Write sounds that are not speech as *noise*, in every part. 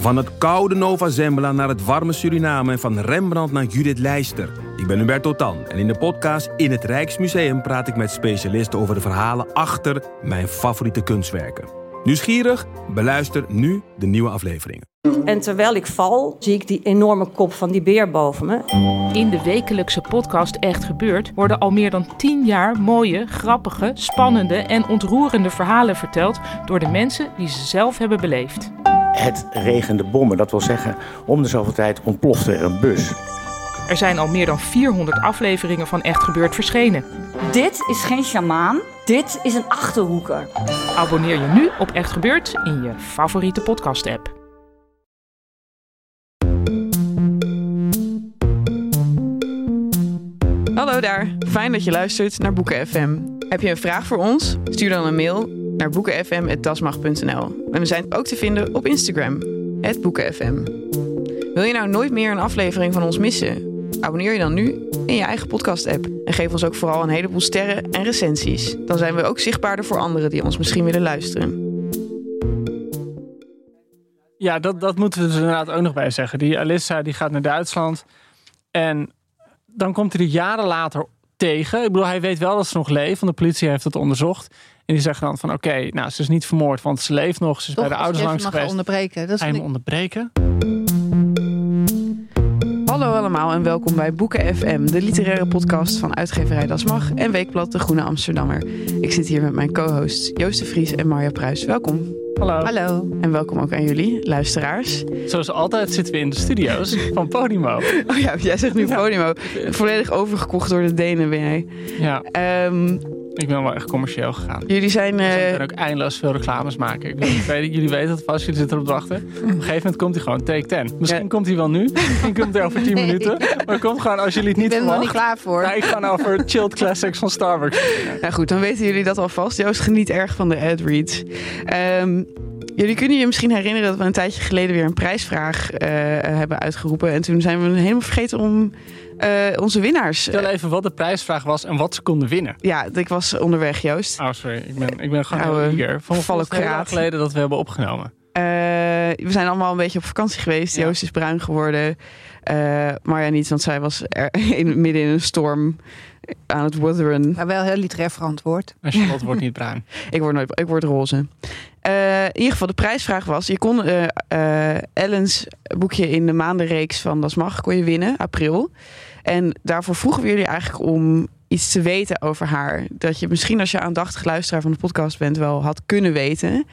Van het koude Nova Zembla naar het warme Suriname en van Rembrandt naar Judith Leister. Ik ben Hubert Totan en in de podcast In het Rijksmuseum praat ik met specialisten over de verhalen achter mijn favoriete kunstwerken. Nieuwsgierig? Beluister nu de nieuwe afleveringen. En terwijl ik val, zie ik die enorme kop van die beer boven me. In de wekelijkse podcast Echt Gebeurd worden al meer dan 10 jaar mooie, grappige, spannende en ontroerende verhalen verteld door de mensen die ze zelf hebben beleefd. Het regende bommen, dat wil zeggen, om de zoveel tijd ontplofte er een bus. Er zijn al meer dan 400 afleveringen van Echt Gebeurd verschenen. Dit is geen sjamaan, dit is een achterhoeker. Abonneer je nu op Echt Gebeurd in je favoriete podcast-app. Hallo daar, fijn dat je luistert naar Boeken FM. Heb je een vraag voor ons? Stuur dan een mail naar boekenfm.dasmag.nl. En we zijn ook te vinden op Instagram, boekenfm. Wil je nou nooit meer een aflevering van ons missen? Abonneer je dan nu in je eigen podcast-app. En geef ons ook vooral een heleboel sterren en recensies. Dan zijn we ook zichtbaarder voor anderen die ons misschien willen luisteren. Ja, dat, dat moeten we er inderdaad ook nog bij zeggen. Die Alissa die gaat naar Duitsland. En dan komt hij er jaren later tegen. Ik bedoel, hij weet wel dat ze nog leeft, want de politie heeft het onderzocht. En die zeggen dan van oké, nou ze is niet vermoord, want ze leeft nog. Ze is Toch, bij de ouders langs mag geweest. onderbreken. Dat Ga je vind hem ik... onderbreken? Hallo allemaal en welkom bij Boeken FM, de literaire podcast van uitgeverij Das Mag en Weekblad De Groene Amsterdammer. Ik zit hier met mijn co-hosts Joost de Vries en Marja Pruis. Welkom. Hallo. Hallo. En welkom ook aan jullie, luisteraars. Zoals altijd zitten we in de studio's *laughs* van Podimo. Oh ja, jij zegt nu Ja. Podimo. Volledig overgekocht door de Denen ben jij. Ja, Ehm, ik ben wel echt commercieel gegaan. jullie zijn... Dus eh, ik kan ook eindeloos veel reclames maken. Ik weet, ik jullie weten het vast, jullie zitten erop te wachten. Op een gegeven moment komt hij gewoon, take 10. Misschien Ja. komt hij wel nu, misschien komt hij over 10 Nee. minuten. Maar komt gewoon als jullie het Ik niet ben er nog niet klaar voor. Nou, ik ga nou over chilled classics van Starbucks. Nou goed, dan weten jullie dat alvast. Joost geniet erg van de ad-reads. Ehm, jullie kunnen je misschien herinneren dat we een tijdje geleden weer een prijsvraag eh, hebben uitgeroepen. En toen zijn we helemaal vergeten om eh, onze winnaars... Stel eh, even wat de prijsvraag was en wat ze konden winnen. ja, ik was onderweg, Joost. Oh, sorry. Ik ben, ik ben gewoon Oude heel eager. Van lang kraat. geleden dat we hebben opgenomen. Eh, we zijn allemaal een beetje op vakantie geweest. Ja. Joost is bruin geworden. Eh Marja niet, want zij was er *laughs* in, midden in een storm aan het wutheren. Maar wel heel literair verantwoord. En Charlotte wordt niet bruin. *laughs* Ik word, nooit, ik word roze. Eh, in ieder geval, de prijsvraag was... je kon eh eh, Ellens boekje in de maandenreeks van Das Mag kon je winnen, april. En daarvoor vroegen we jullie eigenlijk om iets te weten over haar. Dat je misschien als je aandachtig luisteraar van de podcast bent... wel had kunnen weten.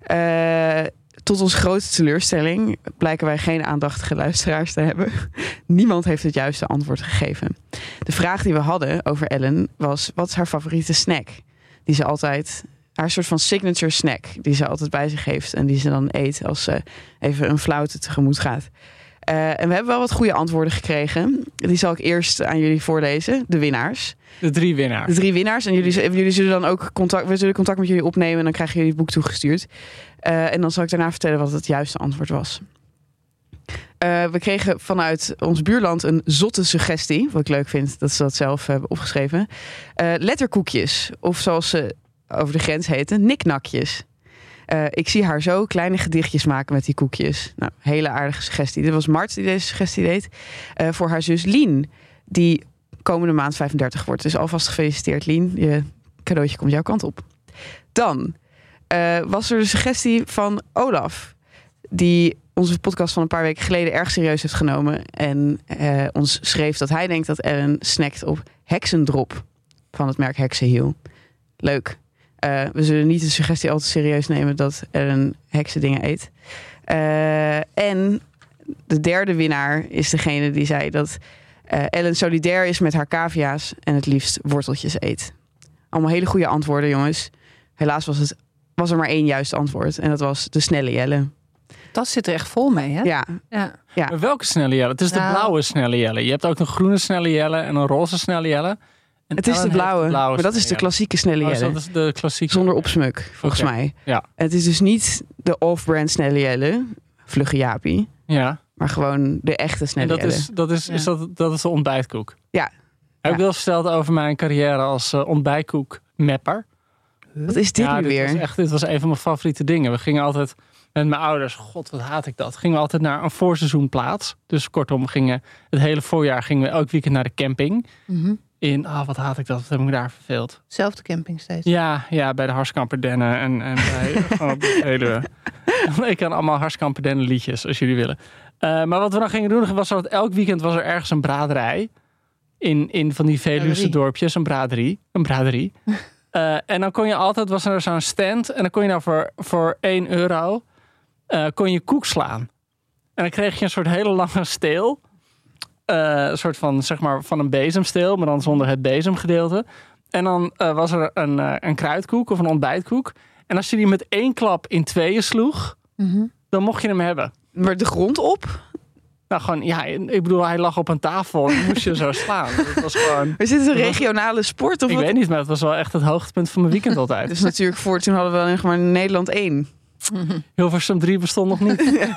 Eh, tot onze grote teleurstelling blijken wij geen aandachtige luisteraars te hebben. *laughs* Niemand heeft het juiste antwoord gegeven. De vraag die we hadden over Ellen was... wat is haar favoriete snack? Die ze altijd haar soort van signature snack die ze altijd bij zich heeft en die ze dan eet als ze even een flauwte tegemoet gaat. Eh, en we hebben wel wat goede antwoorden gekregen. Die zal ik eerst aan jullie voorlezen, de winnaars. De drie De winnaars. drie winnaars. En jullie, jullie zullen dan ook contact, we zullen contact met jullie opnemen en dan krijgen jullie het boek toegestuurd. Eh, en dan zal ik daarna vertellen wat het juiste antwoord was. Eh, we kregen vanuit ons buurland een zotte suggestie. Wat ik leuk vind dat ze dat zelf hebben opgeschreven. Letterkoekjes. Of zoals ze over de grens heten, niknakjes. Eh, ik zie haar zo kleine gedichtjes maken met die koekjes. Nou, hele aardige suggestie. Dit was Mart die deze suggestie deed. Eh, voor haar zus Lien, die komende maand 35 wordt. Dus alvast gefeliciteerd Lien. Je cadeautje komt jouw kant op. Dan eh, was er de suggestie van Olaf. Die onze podcast van een paar weken geleden erg serieus heeft genomen. En ons schreef dat hij denkt dat Ellen snackt op heksendrop van het merk Heksenhiel. Leuk. Eh, we zullen niet de suggestie al te serieus nemen dat Ellen heksen dingen eet. Eh, en de derde winnaar is degene die zei dat eh, Ellen solidair is met haar cavia's en het liefst worteltjes eet. Allemaal hele goede antwoorden, jongens. Helaas was, het, was er maar één juist antwoord. En dat was de snelle Jelle. Dat zit er echt vol mee, hè? Ja, Ja. Ja. Maar welke snelle jelle? Het is de Nou. blauwe snelle jelle. Je hebt ook een groene snelle jelle en een roze snelle jelle. En het is de blauwe. maar dat is de klassieke snelle jelle. Oh, dat is de klassieke. Zonder opsmuk, volgens mij. Ja. Het is dus niet de off-brand snelle Jelle, vlugge Jaapie. Ja. Maar gewoon de echte En snelle dat Jelle. is, dat, is, is dat, dat is de ontbijtkoek. Ja. Heb ik wel verteld over mijn carrière als eh, ontbijtkoek mapper. Wat is dit ja, nu dit weer? Was echt, dit was een van mijn favoriete dingen. We gingen altijd met mijn ouders. God, wat haat ik dat. Gingen we altijd naar een voorseizoenplaats. Dus kortom, gingen het hele voorjaar gingen we elk weekend naar de camping. Mhm. In, ah, wat haat ik dat. Wat heb ik me daar verveeld. Zelfde camping steeds. Ja, ja, bij de Harskamperdennen en, en *laughs* bij gewoon de Veluwe. *laughs* Ik kan allemaal Harskamperdennen liedjes, als jullie willen. Eh, maar wat we dan gingen doen, was dat elk weekend was er ergens een braderij. In, in van die Veluwse Braderie. dorpjes, een braderie. Een braderie. *laughs* Eh, en dan kon je altijd, was er zo'n stand. En dan kon je nou voor, voor 1 euro, eh, kon je koek slaan. En dan kreeg je een soort hele lange steel. Eh, een soort van, zeg maar, van een bezemsteel, maar dan zonder het bezemgedeelte. En dan eh, was er een, eh, een kruidkoek of een ontbijtkoek. En als je die met één klap in tweeën sloeg, Mhm. dan mocht je hem hebben. Maar de grond op? Nou, gewoon, ja, ik bedoel, hij lag op een tafel en moest je zo *laughs* slaan. Dat was gewoon, Is dit een regionale sport? Of ik wat? weet niet, maar het was wel echt het hoogtepunt van mijn weekend *laughs* altijd. Dus natuurlijk voor toen hadden we nog maar Nederland 1. Hilversum 3 bestond nog niet. *laughs*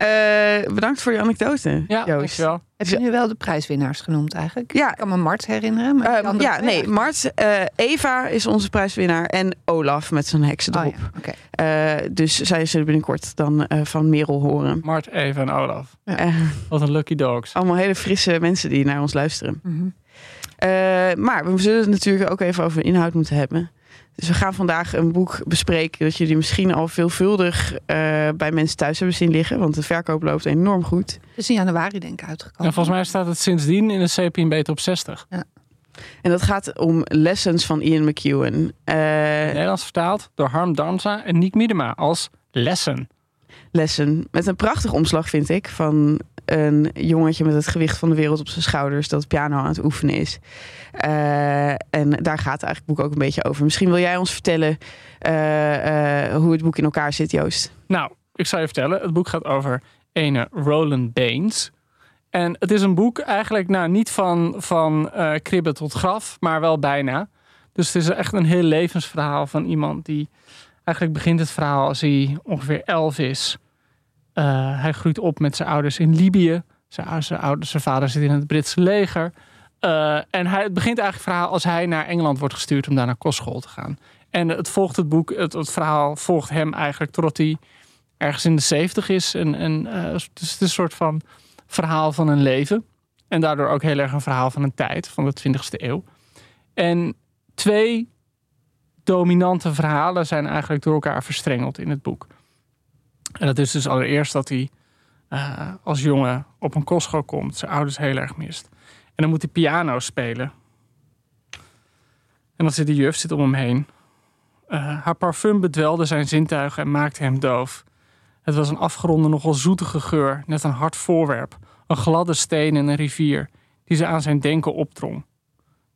Eh, bedankt voor je anekdote, Ja, Joost. dankjewel. Heb je nu wel de prijswinnaars genoemd eigenlijk? Ja. Ik kan me Mart herinneren. Maar Ehm, ja, nee, eigenlijk Mart, eh, Eva is onze prijswinnaar en Olaf met zijn heksen erop. Oh, ja. Oké. Eh, dus zij zullen binnenkort dan eh, van Merel horen. Mart, Eva en Olaf. Eh, Wat een lucky dogs. allemaal hele frisse mensen die naar ons luisteren. Mhm. Eh, maar we zullen het natuurlijk ook even over inhoud moeten hebben. Dus we gaan vandaag een boek bespreken dat jullie misschien al veelvuldig eh, bij mensen thuis hebben zien liggen. Want de verkoop loopt enorm goed. Het is in januari denk ik uitgekomen. En volgens mij staat het sindsdien in de CPNB top 60. En dat gaat om Lessons van Ian McEwan. Eh, Nederlands vertaald door Harm Damsa en Niek Miedema als Lesson. Lesson. Met een prachtig omslag, vind ik. Van een jongetje met het gewicht van de wereld op zijn schouders. dat piano aan het oefenen is. Eh, en daar gaat eigenlijk het boek ook een beetje over. Misschien wil jij ons vertellen eh, eh, hoe het boek in elkaar zit, Joost. Nou, ik zal je vertellen. Het boek gaat over ene Roland Baines. En het is een boek eigenlijk nou, niet van, van kribben tot graf, maar wel bijna. Dus het is echt een heel levensverhaal van iemand die... Eigenlijk begint het verhaal als hij ongeveer elf is. Eh, hij groeit op met zijn ouders in Libië. Zijn, zijn, ouders, zijn vader zit in het Britse leger. Eh, en hij, het begint eigenlijk het verhaal als hij naar Engeland wordt gestuurd om daar naar kostschool te gaan. En het volgt het boek, het, het verhaal volgt hem eigenlijk totdat hij ergens in de zeventig is. En, eh, het is een soort van verhaal van een leven. En daardoor ook heel erg een verhaal van een tijd, van de 20ste eeuw. En twee dominante verhalen zijn eigenlijk door elkaar verstrengeld in het boek. En dat is dus allereerst dat hij eh, als jongen op een kostschool komt, zijn ouders heel erg mist. En dan moet hij piano spelen. En dan zit de juf zit om hem heen. Eh, haar parfum bedwelde zijn zintuigen en maakte hem doof. Het was een afgeronde, nogal zoetige geur, net een hard voorwerp. Een gladde steen in een rivier, die ze aan zijn denken opdrong.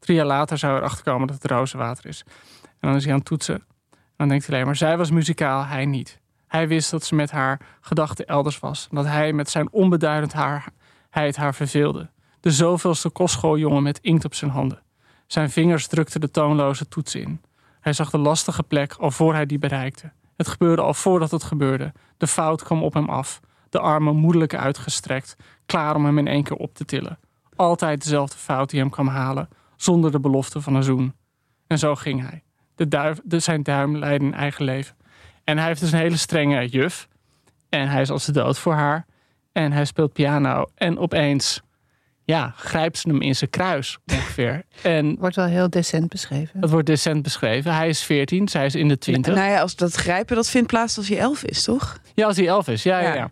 Drie jaar later zou erachter komen dat het rozenwater is. En dan is hij aan het toetsen. En dan denkt hij alleen maar, zij was muzikaal, hij niet. Hij wist dat ze met haar gedachten elders was. Dat hij met zijn onbeduidend haar, hij het haar verveelde. De zoveelste kostschooljongen met inkt op zijn handen. Zijn vingers drukten de toonloze toetsen in. Hij zag de lastige plek al voor hij die bereikte. Het gebeurde al voordat het gebeurde. De fout kwam op hem af. De armen moedelijk uitgestrekt, klaar om hem in één keer op te tillen. Altijd dezelfde fout die hem kwam halen, zonder de belofte van een zoen. En zo ging hij. De duif, de, zijn duim leidde een eigen leven. En hij heeft dus een hele strenge juf. En hij is als de dood voor haar. En hij speelt piano. En opeens, ja, grijpt ze hem in zijn kruis ongeveer. *laughs* En Wordt wel heel decent beschreven. dat wordt decent beschreven. Hij is 14, zij is in de 20. Nou ja, als dat grijpen, dat vindt plaats als je elf is, toch? Ja, als hij 11 is. Ja, ja, Ja. ja.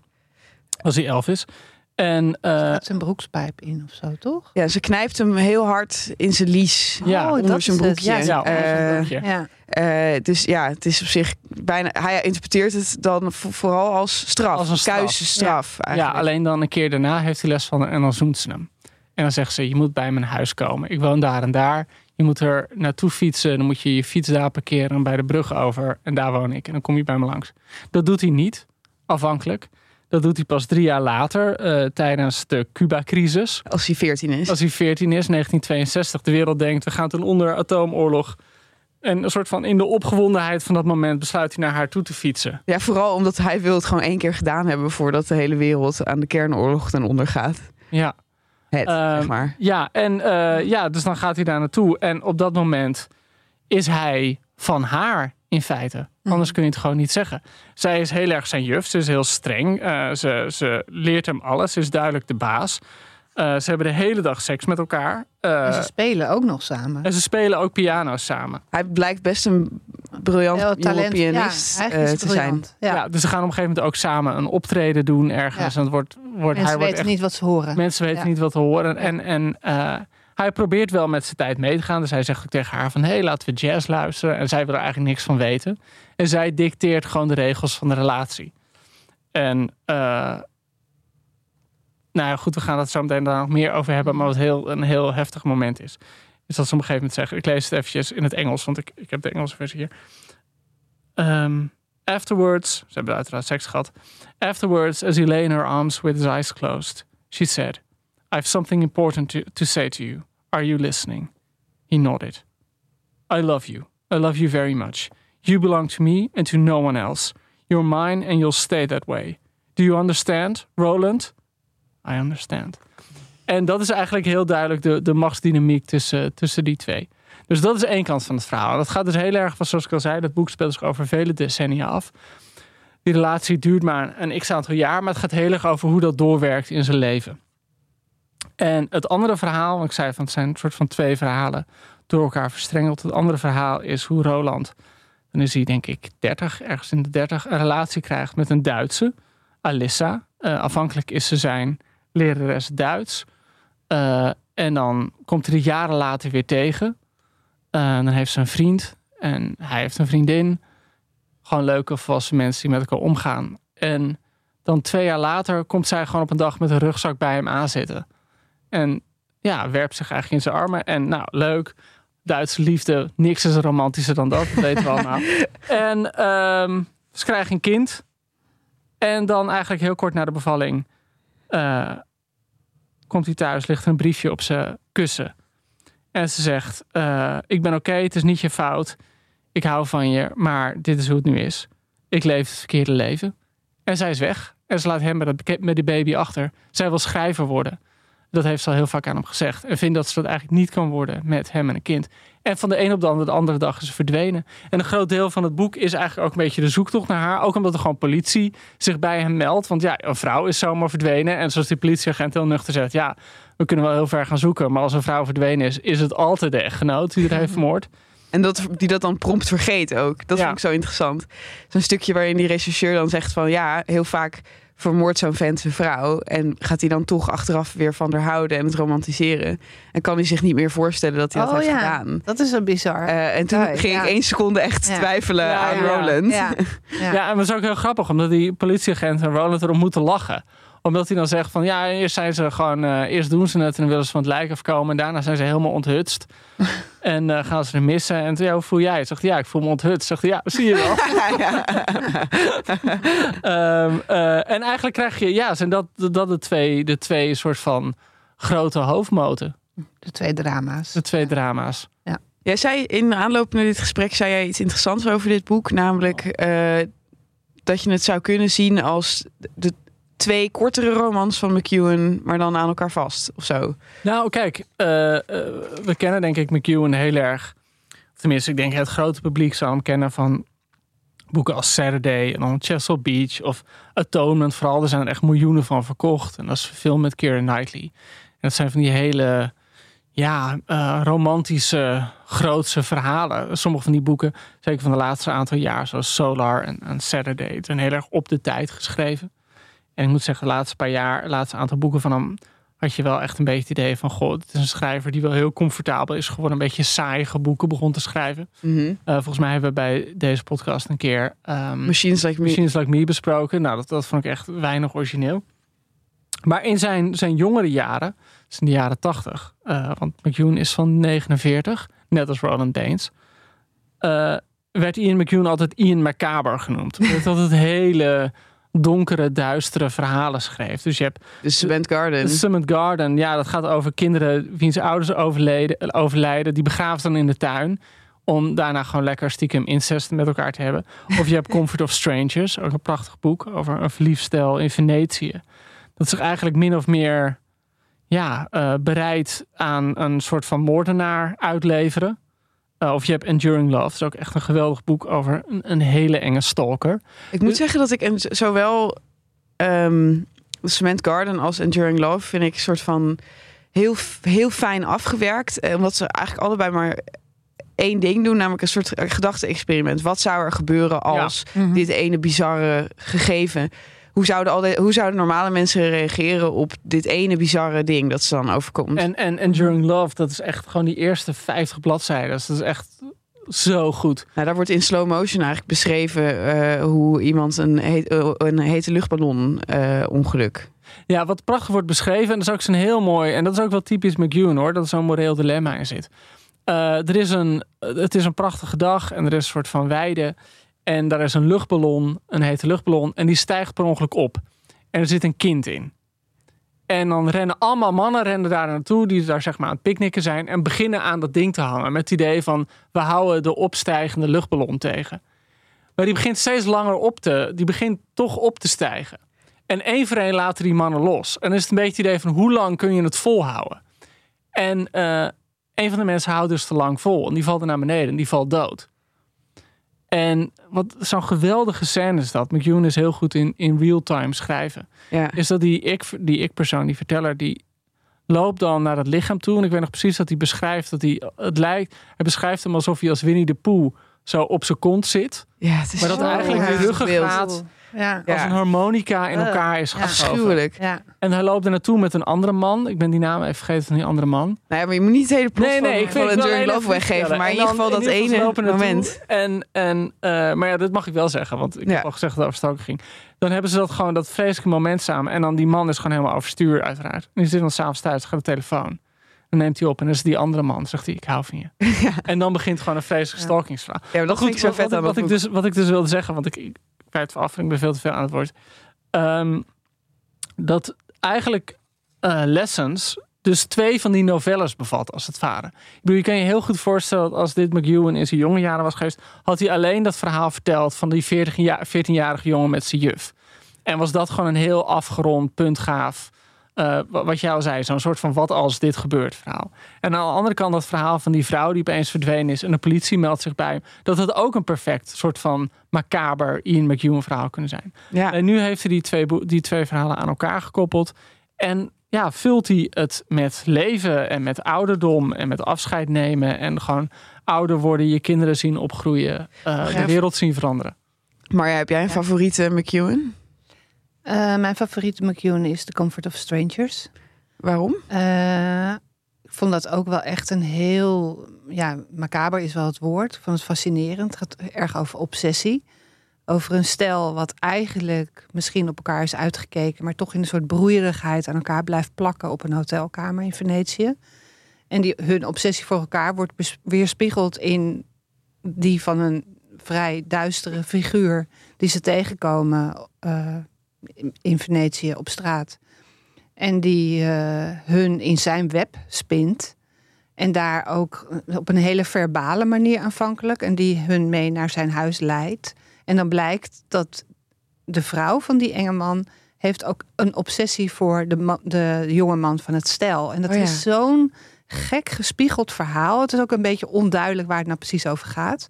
Als hij 11 is. En eh, Gaat zijn broekspijp in of zo, toch? Ja, ze knijpt hem heel hard in zijn lies. Ja. oh, onder dat zijn het. broekje. Ja, zijn Eh, broekje. ja. Eh, dus ja, het is op zich bijna. Hij interpreteert het dan vo- vooral als straf. Als een straf. Ja, alleen dan een keer daarna heeft hij les van en dan zoent ze hem. En dan zegt ze, je moet bij mijn huis komen. Ik woon daar en daar. Je moet er naartoe fietsen. Dan moet je je fiets daar parkeren bij de brug over. En daar woon ik. En dan kom je bij me langs. Dat doet hij niet, afhankelijk. Dat doet hij pas drie jaar later, eh, tijdens de Cuba-crisis. Als hij 14 is. Als hij 14 is, 1962, de wereld denkt, we gaan ten onder atoomoorlog. En een soort van in de opgewondenheid van dat moment besluit hij naar haar toe te fietsen. Ja, vooral omdat hij wil het gewoon één keer gedaan hebben voordat de hele wereld aan de kernoorlog ten onder gaat. Ja, Het, Ehm, zeg maar. ja, en eh, ja, dus dan gaat hij daar naartoe. En op dat moment is hij van haar in feite. Anders kun je het gewoon niet zeggen. Zij is heel erg zijn juf. Ze is heel streng. Eh, ze, ze leert hem alles. Ze is duidelijk de baas. Eh, ze hebben de hele dag seks met elkaar. Eh, En ze spelen ook nog samen. en ze spelen ook piano samen. Hij blijkt best een briljant talent. pianist ja, eh, te zijn. Ja. Ja. dus ze gaan op een gegeven moment ook samen een optreden doen ergens. Ja. En het wordt, wordt, hij Mensen wordt weten echt, niet wat ze horen. mensen weten Ja. niet wat te horen. En, en eh, hij probeert wel met zijn tijd mee te gaan. Dus hij zegt ook tegen haar van... hé, hey, laten we jazz luisteren. En zij wil er eigenlijk niks van weten. En zij dicteert gewoon de regels van de relatie. En... eh, nou ja, goed, we gaan het zo meteen daar nog meer over hebben. Maar wat heel, een heel heftig moment is. Is dat ze op een gegeven moment zeggen... Ik lees het eventjes in het Engels, want ik, ik heb de Engelse versie hier. Ehm, afterwards, ze hebben uiteraard seks gehad. Afterwards, as he lay in her arms with his eyes closed, she said, I have something important to, to say to you. Are you listening? He nodded. I love you. I love you very much. You belong to me and to no one else. You're mine and you'll stay that way. Do you understand, Roland? I understand. En dat is eigenlijk heel duidelijk de, de machtsdynamiek tussen, tussen die twee. Dus dat is één kant van het verhaal. Dat gaat dus heel erg, van, zoals ik al zei, dat boek speelt zich over vele decennia af. Die relatie duurt maar een x aantal jaar, maar het gaat heel erg over hoe dat doorwerkt in zijn leven. En het andere verhaal, want ik zei van het zijn een soort van twee verhalen door elkaar verstrengeld. Het andere verhaal is hoe Roland, dan is hij denk ik 30, ergens in de 30, een relatie krijgt met een Duitse, Alissa. Eh, afhankelijk is ze zijn lerares Duits. Eh, en dan komt hij er jaren later weer tegen. Eh, dan heeft ze een vriend en hij heeft een vriendin. Gewoon leuke volwassen mensen die met elkaar omgaan. En dan twee jaar later komt zij gewoon op een dag met een rugzak bij hem aanzitten. En ja, werpt zich eigenlijk in zijn armen. En nou, leuk. Duitse liefde, niks is romantischer dan dat. Dat weten we allemaal. *laughs* En ehm, ze krijgen een kind. En dan eigenlijk heel kort na de bevalling... eh, komt hij thuis, ligt er een briefje op zijn kussen. En ze zegt, eh, ik ben oké, het is niet je fout. Ik hou van je, maar dit is hoe het nu is. Ik leef het verkeerde leven. En zij is weg. En ze laat hem met, met die baby achter. Zij wil schrijver worden. Dat heeft ze al heel vaak aan hem gezegd. En vindt dat ze dat eigenlijk niet kan worden met hem en een kind. En van de een op de andere, de andere dag is ze verdwenen. En een groot deel van het boek is eigenlijk ook een beetje de zoektocht naar haar. Ook omdat er gewoon politie zich bij hem meldt. Want ja, een vrouw is zomaar verdwenen. En zoals die politieagent heel nuchter zegt... ja, we kunnen wel heel ver gaan zoeken. Maar als een vrouw verdwenen is, is het altijd de echtgenoot die er heeft vermoord. En dat, die dat dan prompt vergeet ook. Dat Ja. vind ik zo interessant. Zo'n stukje waarin die rechercheur dan zegt van... ja, heel vaak vermoordt zo'n vent zijn vrouw... en gaat hij dan toch achteraf weer van haar houden en het romantiseren. En kan hij zich niet meer voorstellen dat hij dat Oh heeft ja, gedaan. dat is zo bizar. Eh, en toen ging ja. ik één seconde echt Ja. twijfelen Ja, aan ja. Roland. ja, ja. Ja. en dat is ook heel grappig, omdat die politieagent en Roland erom moeten lachen. Omdat hij dan zegt van ja, eerst zijn ze gewoon, eh, eerst doen ze het en dan willen ze van het lijk afkomen. En daarna zijn ze helemaal onthutst. *laughs* en eh, gaan ze er missen. En toen, ja, hoe voel jij? het? Zegt hij, ja, ik voel me onthutst. Zegt hij, ja, zie je wel. *laughs* *laughs* Ehm, eh, en eigenlijk krijg je, ja, zijn dat, dat de twee, de twee soort van grote hoofdmoten. De twee drama's. De twee drama's. Jij zei in aanloop naar dit gesprek zei jij iets interessants over dit boek. Namelijk eh, dat je het zou kunnen zien als de twee kortere romans van McEwan, maar dan aan elkaar vast of zo. Nou, kijk, eh, eh, we kennen denk ik McEwan heel erg. Tenminste, ik denk het grote publiek zou hem kennen van boeken als Saturday en dan Chesapeake Beach of Atonement. Vooral, er zijn er echt miljoenen van verkocht. En dat is film met Keira Knightley. En dat zijn van die hele, ja, eh, romantische, grootse verhalen. Sommige van die boeken, zeker van de laatste aantal jaar, zoals Solar en, en Saturday, zijn heel erg op de tijd geschreven. En ik moet zeggen, de laatste paar jaar, de laatste aantal boeken van hem had je wel echt een beetje het idee van... goh, het is een schrijver die wel heel comfortabel is geworden. Een beetje saaie boeken begon te schrijven. Mhm. Eh, volgens mij hebben we bij deze podcast een keer... ehm Machines Like Me. Machines Like Me besproken. Nou, dat, dat vond ik echt weinig origineel. Maar in zijn, zijn jongere jaren, dus in de jaren tachtig... eh, want McEwan is van 49, net als Roland Baines... eh, werd Ian McEwan altijd Ian Macabre genoemd. Omdat hij altijd hele donkere, duistere verhalen schreef. Dus je hebt De Cement Garden. Summit Garden, ja, dat gaat over kinderen wiens ouders overleden, overlijden. Die begraven dan in de tuin. Om daarna gewoon lekker stiekem incest met elkaar te hebben. Of je hebt *laughs* Comfort of Strangers, ook een prachtig boek over een verliefd stel in Venetië. Dat zich eigenlijk min of meer ja, eh, bereid aan een soort van moordenaar uitleveren. Eh, of je hebt Enduring Love. Dat is ook echt een geweldig boek over een, een hele enge stalker. Ik moet zeggen dat ik en zowel ehm Cement Garden als Enduring Love vind ik een soort van heel, heel fijn afgewerkt. Eh, Omdat ze eigenlijk allebei maar één ding doen, namelijk een soort gedachte-experiment. Wat zou er gebeuren als Mhm. dit ene bizarre gegeven? Hoe zouden, al de, hoe zouden normale mensen reageren op dit ene bizarre ding dat ze dan overkomt? En, en Enduring Love, dat is echt gewoon die eerste 50 bladzijden. Dat is echt zo goed. Nou, daar wordt in slow motion eigenlijk beschreven eh, hoe iemand een, heet, eh, een hete luchtballon eh, ongeluk. Ja, wat prachtig wordt beschreven. En dat is ook zo'n heel mooi. En dat is ook wel typisch McEwan hoor. Dat er zo'n moreel dilemma in zit. Er is een, het is een prachtige dag. En er is een soort van weide. En daar is een luchtballon. Een hete luchtballon. En die stijgt per ongeluk op. En er zit een kind in. En dan rennen allemaal mannen rennen daar naartoe. Die daar zeg maar aan het picknicken zijn. En beginnen aan dat ding te hangen. Met het idee van we houden de opstijgende luchtballon tegen. Maar die begint steeds langer op te... Die begint toch op te stijgen. En één voor één laten die mannen los. En dan is het een beetje het idee van hoe lang kun je het volhouden? En eh, een van de mensen houdt dus te lang vol. En die valt er naar beneden en die valt dood. En wat zo'n geweldige scène is dat. McEwan is heel goed in, in real-time schrijven. Ja. Is dat die ik, die ik-persoon, die verteller, die loopt dan naar het lichaam toe. En ik weet nog precies dat hij beschrijft dat hij, het lijkt, hij beschrijft hem alsof hij als Winnie de Pooh zo op zijn kont zit. Ja, het is Maar dat zo eigenlijk de ruggengraat. Ja. Als een harmonica in elkaar is ja. geschoven. Afschuwelijk. ja. En hij loopt er naartoe met een andere man. Ik ben die naam even vergeten van die andere man. Ja, maar je moet niet het hele plot Nee, nee, van, wil Enduring Love even weggeven. Maar in ieder dan- geval dat in ieder geval, ze ene moment. En, en, eh, maar ja, dat mag ik wel zeggen, want ik Ja. heb al gezegd dat het over ging. Dan hebben ze dat gewoon, dat vreselijke moment samen. En dan die man is gewoon helemaal overstuur, uiteraard. En die zit dan s'avonds thuis, gaat de telefoon. Dan neemt hij op en is die andere man. Zegt hij, ik hou van je. *laughs* En dan begint gewoon een vreselijke stalkingsverhaal. Ja, maar dat Goed, ik zo wat, vet wat, aan wat ik dus, wat ik dus wilde zeggen, want ik, ik kwijt af en ik ben veel te veel aan het woord. Ehm, dat eigenlijk eh, Lessons dus twee van die novelles bevat, als het ware. Ik bedoel, je kan je heel goed voorstellen dat als dit McEwan in zijn jonge jaren was geweest, had hij alleen dat verhaal verteld van die 40 jaar- 14-jarige jongen met zijn juf. En was dat gewoon een heel afgerond, puntgaaf, eh, wa- wat jij al zei, zo'n soort van wat als dit gebeurt verhaal. En aan de andere kant dat verhaal van die vrouw die opeens verdwenen is en de politie meldt zich bij hem, dat het ook een perfect soort van macaber Ian McEwan verhaal kunnen zijn. Ja. En nu heeft hij die twee, die twee verhalen aan elkaar gekoppeld. En ja, vult hij het met leven en met ouderdom en met afscheid nemen. En gewoon ouder worden, je kinderen zien opgroeien, eh, de wereld zien veranderen. Maar heb jij een favoriete McEwan? Eh, mijn favoriete McEwan is The Comfort of Strangers. Waarom? Eh, ik vond dat ook wel echt een heel... Ja, macaber is wel het woord. Ik vond het fascinerend. Het gaat erg over obsessie. Over een stel wat eigenlijk misschien op elkaar is uitgekeken... maar toch in een soort broeierigheid aan elkaar blijft plakken... op een hotelkamer in Venetië. En die, hun obsessie voor elkaar wordt weerspiegeld in die van een vrij duistere figuur... die ze tegenkomen eh, in- Venetië op straat. En die eh, hun in zijn web spint. En daar ook op een hele verbale manier aanvankelijk. En die hun mee naar zijn huis leidt. En dan blijkt dat de vrouw van die enge man heeft ook een obsessie voor de, de jonge man van het stel. En dat Oh ja. is zo'n gek gespiegeld verhaal. Het is ook een beetje onduidelijk waar het nou precies over gaat.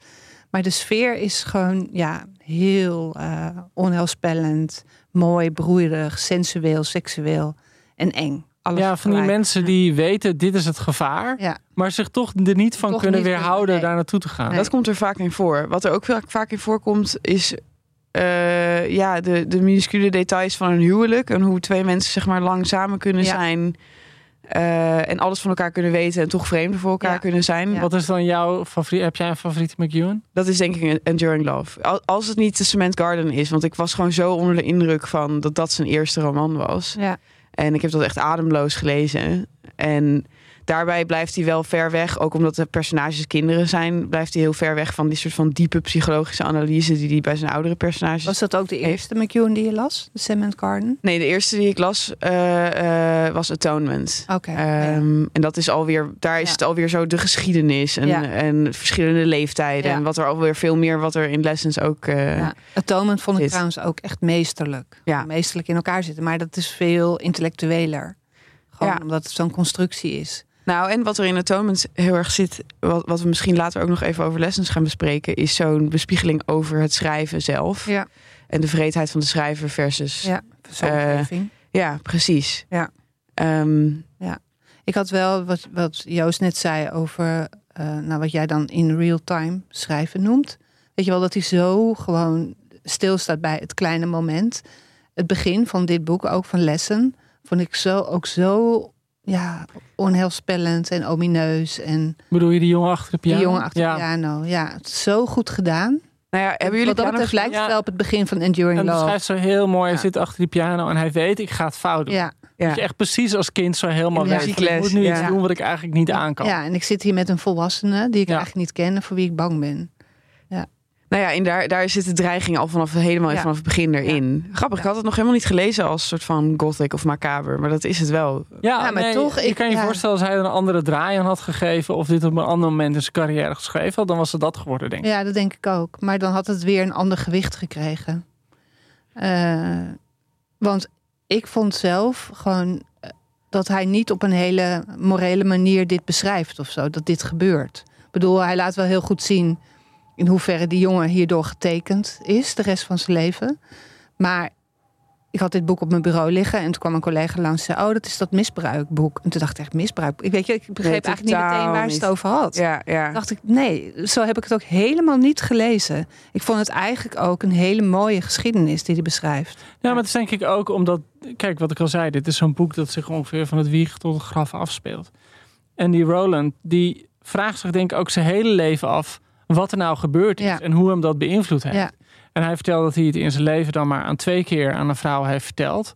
Maar de sfeer is gewoon ja, heel eh onheilspellend, mooi, broeierig, sensueel, seksueel en eng. Alles ja, van die mensen die weten, dit is het gevaar. Ja. Maar zich toch er niet van Toch kunnen niet weerhouden kunnen, nee. daar naartoe te gaan. Nee. Dat komt er vaak in voor. Wat er ook vaak, vaak in voorkomt is eh, ja, de, de minuscule details van een huwelijk. En hoe twee mensen zeg maar lang samen kunnen Ja. zijn. Eh, en alles van elkaar kunnen weten en toch vreemden voor elkaar Ja. kunnen zijn. Ja. Wat is dan jouw favoriet? Heb jij een favoriete McEwan? Dat is denk ik een Enduring Love. Al- Als het niet de Cement Garden is. Want ik was gewoon zo onder de indruk van dat dat zijn eerste roman was. Ja. En ik heb dat echt ademloos gelezen. En daarbij blijft hij wel ver weg. Ook omdat de personages kinderen zijn. Blijft hij heel ver weg van die soort van diepe psychologische analyse. Die hij bij zijn oudere personages... Was dat ook de eerste McEwan die je las? De Cement Garden? Nee, de eerste die ik las eh, eh, was Atonement. Oké. ja. Ehm, En dat is alweer, daar is Ja. het alweer zo de geschiedenis en, Ja. en verschillende leeftijden. En wat er alweer veel meer, wat er in Lessons ook. eh. Atonement vond ik trouwens ook echt meesterlijk. Ja. Meesterlijk in elkaar zitten. Maar dat is veel intellectueler. Gewoon omdat het zo'n constructie is. Nou, en wat er in Atonement heel erg zit, wat, wat we misschien later ook nog even over lessons gaan bespreken, is zo'n bespiegeling over het schrijven zelf. Ja. En de vreedheid van de schrijver versus. Ja, verzoekgeving. Ja, precies. Ja. Ehm, Ik had wel wat, wat Joost net zei over eh, nou, wat jij dan in real time schrijven noemt. Weet je wel, dat hij zo gewoon stilstaat bij het kleine moment. Het begin van dit boek, ook van lessen, vond ik zo, ook zo ja, onheilspellend en omineus. En Bedoel je die jongen achter de piano? die jongen achter ja. de piano. Ja, het is zo goed gedaan. nou ja, hebben jullie Wat dat betreft lijkt het Ja. wel op het begin van Enduring En hij Love. schrijft zo heel mooi. Hij Ja. zit achter die piano en hij weet, ik ga het fout doen. Ja, Ja. Dat je echt precies als kind zo helemaal weet. van, Ik moet nu ja. iets doen wat ik eigenlijk niet aan kan. ja, en ik zit hier met een volwassene die ik Ja. eigenlijk niet ken en voor wie ik bang ben. Nou ja, en daar, daar zit de dreiging al vanaf helemaal Ja. vanaf het begin erin. Grappig, ik had het nog helemaal niet gelezen als soort van gothic of macaber, maar dat is het wel. Ja, Ja, maar nee, toch, je ik- kan je ja. voorstellen als hij er een andere draai aan had gegeven... of dit op een ander moment in zijn carrière geschreven had... dan was het dat geworden, denk ik. Ja, dat denk ik ook. Maar dan had het weer een ander gewicht gekregen. Eh, want ik vond zelf gewoon eh, dat hij niet op een hele morele manier dit beschrijft of zo. Dat dit gebeurt. Ik bedoel, hij laat wel heel goed zien in hoeverre die jongen hierdoor getekend is de rest van zijn leven. Maar ik had dit boek op mijn bureau liggen en toen kwam een collega langs en zei: Oh, dat is dat misbruikboek. En toen dacht ik echt misbruik. Ik weet je, ik begreep eigenlijk niet meteen waar ze het over had Ja, ja. dacht ik, nee, zo heb ik het ook helemaal niet gelezen. Ik vond het eigenlijk ook een hele mooie geschiedenis die hij beschrijft. Ja, maar het is denk ik ook omdat... Kijk, wat ik al zei, dit is zo'n boek dat zich ongeveer van het wieg tot het graf afspeelt. En die Roland, die vraagt zich denk ik ook zijn hele leven af... wat er nou gebeurd is Ja. en hoe hem dat beïnvloed heeft. Ja. En hij vertelt dat hij het in zijn leven dan maar aan twee keer aan een vrouw heeft verteld.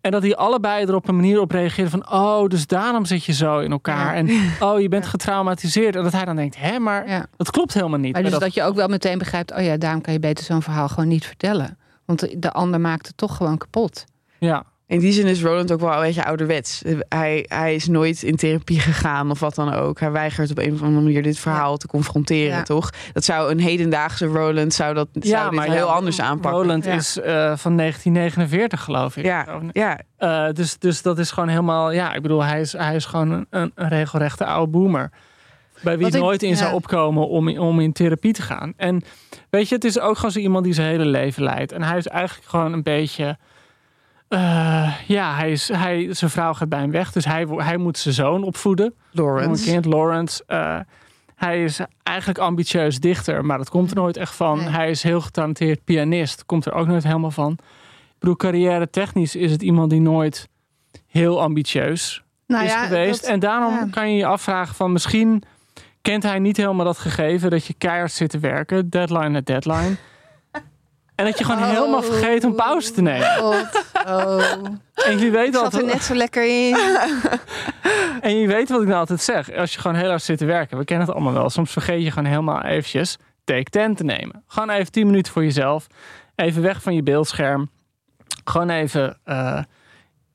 En dat die allebei er op een manier op reageren van... oh, dus daarom zit je zo in elkaar. Ja. En *laughs* oh, je bent getraumatiseerd. En dat hij dan denkt, hè, maar dat klopt helemaal niet. Maar dus dat- dat je ook wel meteen begrijpt, oh ja, daarom kan je beter zo'n verhaal gewoon niet vertellen. Want de, de ander maakt het toch gewoon kapot. ja. In die zin is Roland ook wel een beetje ouderwets. Hij, hij is nooit in therapie gegaan of wat dan ook. Hij weigert op een of andere manier dit verhaal te confronteren, Ja. toch? Dat zou een hedendaagse Roland zou dat zou heel anders aanpakken. Roland is eh, van 1949, geloof ik. Ja, ja, Eh, dus, dus dat is gewoon helemaal... Ja, ik bedoel, hij is, hij is gewoon een, een, regelrechte oude boomer. Bij wie ik- nooit in zou opkomen om, om in therapie te gaan. En weet je, het is ook gewoon zo iemand die zijn hele leven leidt. En hij is eigenlijk gewoon een beetje... eh, ja, hij is, hij, zijn vrouw gaat bij hem weg. Dus hij, hij moet zijn zoon opvoeden. Een Lawrence. kind, Lawrence. eh, hij is eigenlijk ambitieus dichter, maar dat komt er nooit echt van. Nee. Hij is heel getalenteerd pianist, komt er ook nooit helemaal van. Ik bedoel, carrière technisch is het iemand die nooit heel ambitieus Nou is ja, geweest. dat- en daarom ja. kan je je afvragen van misschien kent hij niet helemaal dat gegeven dat je keihard zit te werken, deadline na deadline. En dat je gewoon Oh. helemaal vergeet om pauze te nemen. God, oh. En je weet Ik zat er net zo lekker in. *laughs* En je weet wat ik nou altijd zeg. Als je gewoon heel hard zit te werken. We kennen het allemaal wel. Soms vergeet je gewoon helemaal eventjes take 10 te nemen. Gewoon even 10 minuten voor jezelf. Even weg van je beeldscherm. Gewoon even eh,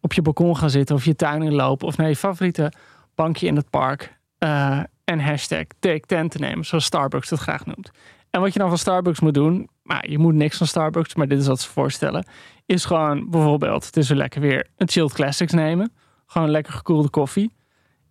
op je balkon gaan zitten. Of je tuin inlopen. Of naar je favoriete bankje in het park. eh, en hashtag take 10 te nemen. Zoals Starbucks dat graag noemt. En wat je dan van Starbucks moet doen. Maar je moet niks van Starbucks. Maar dit is wat ze voorstellen. Is gewoon bijvoorbeeld. Het is weer lekker weer. Een chilled classics nemen. Gewoon lekker gekoelde koffie.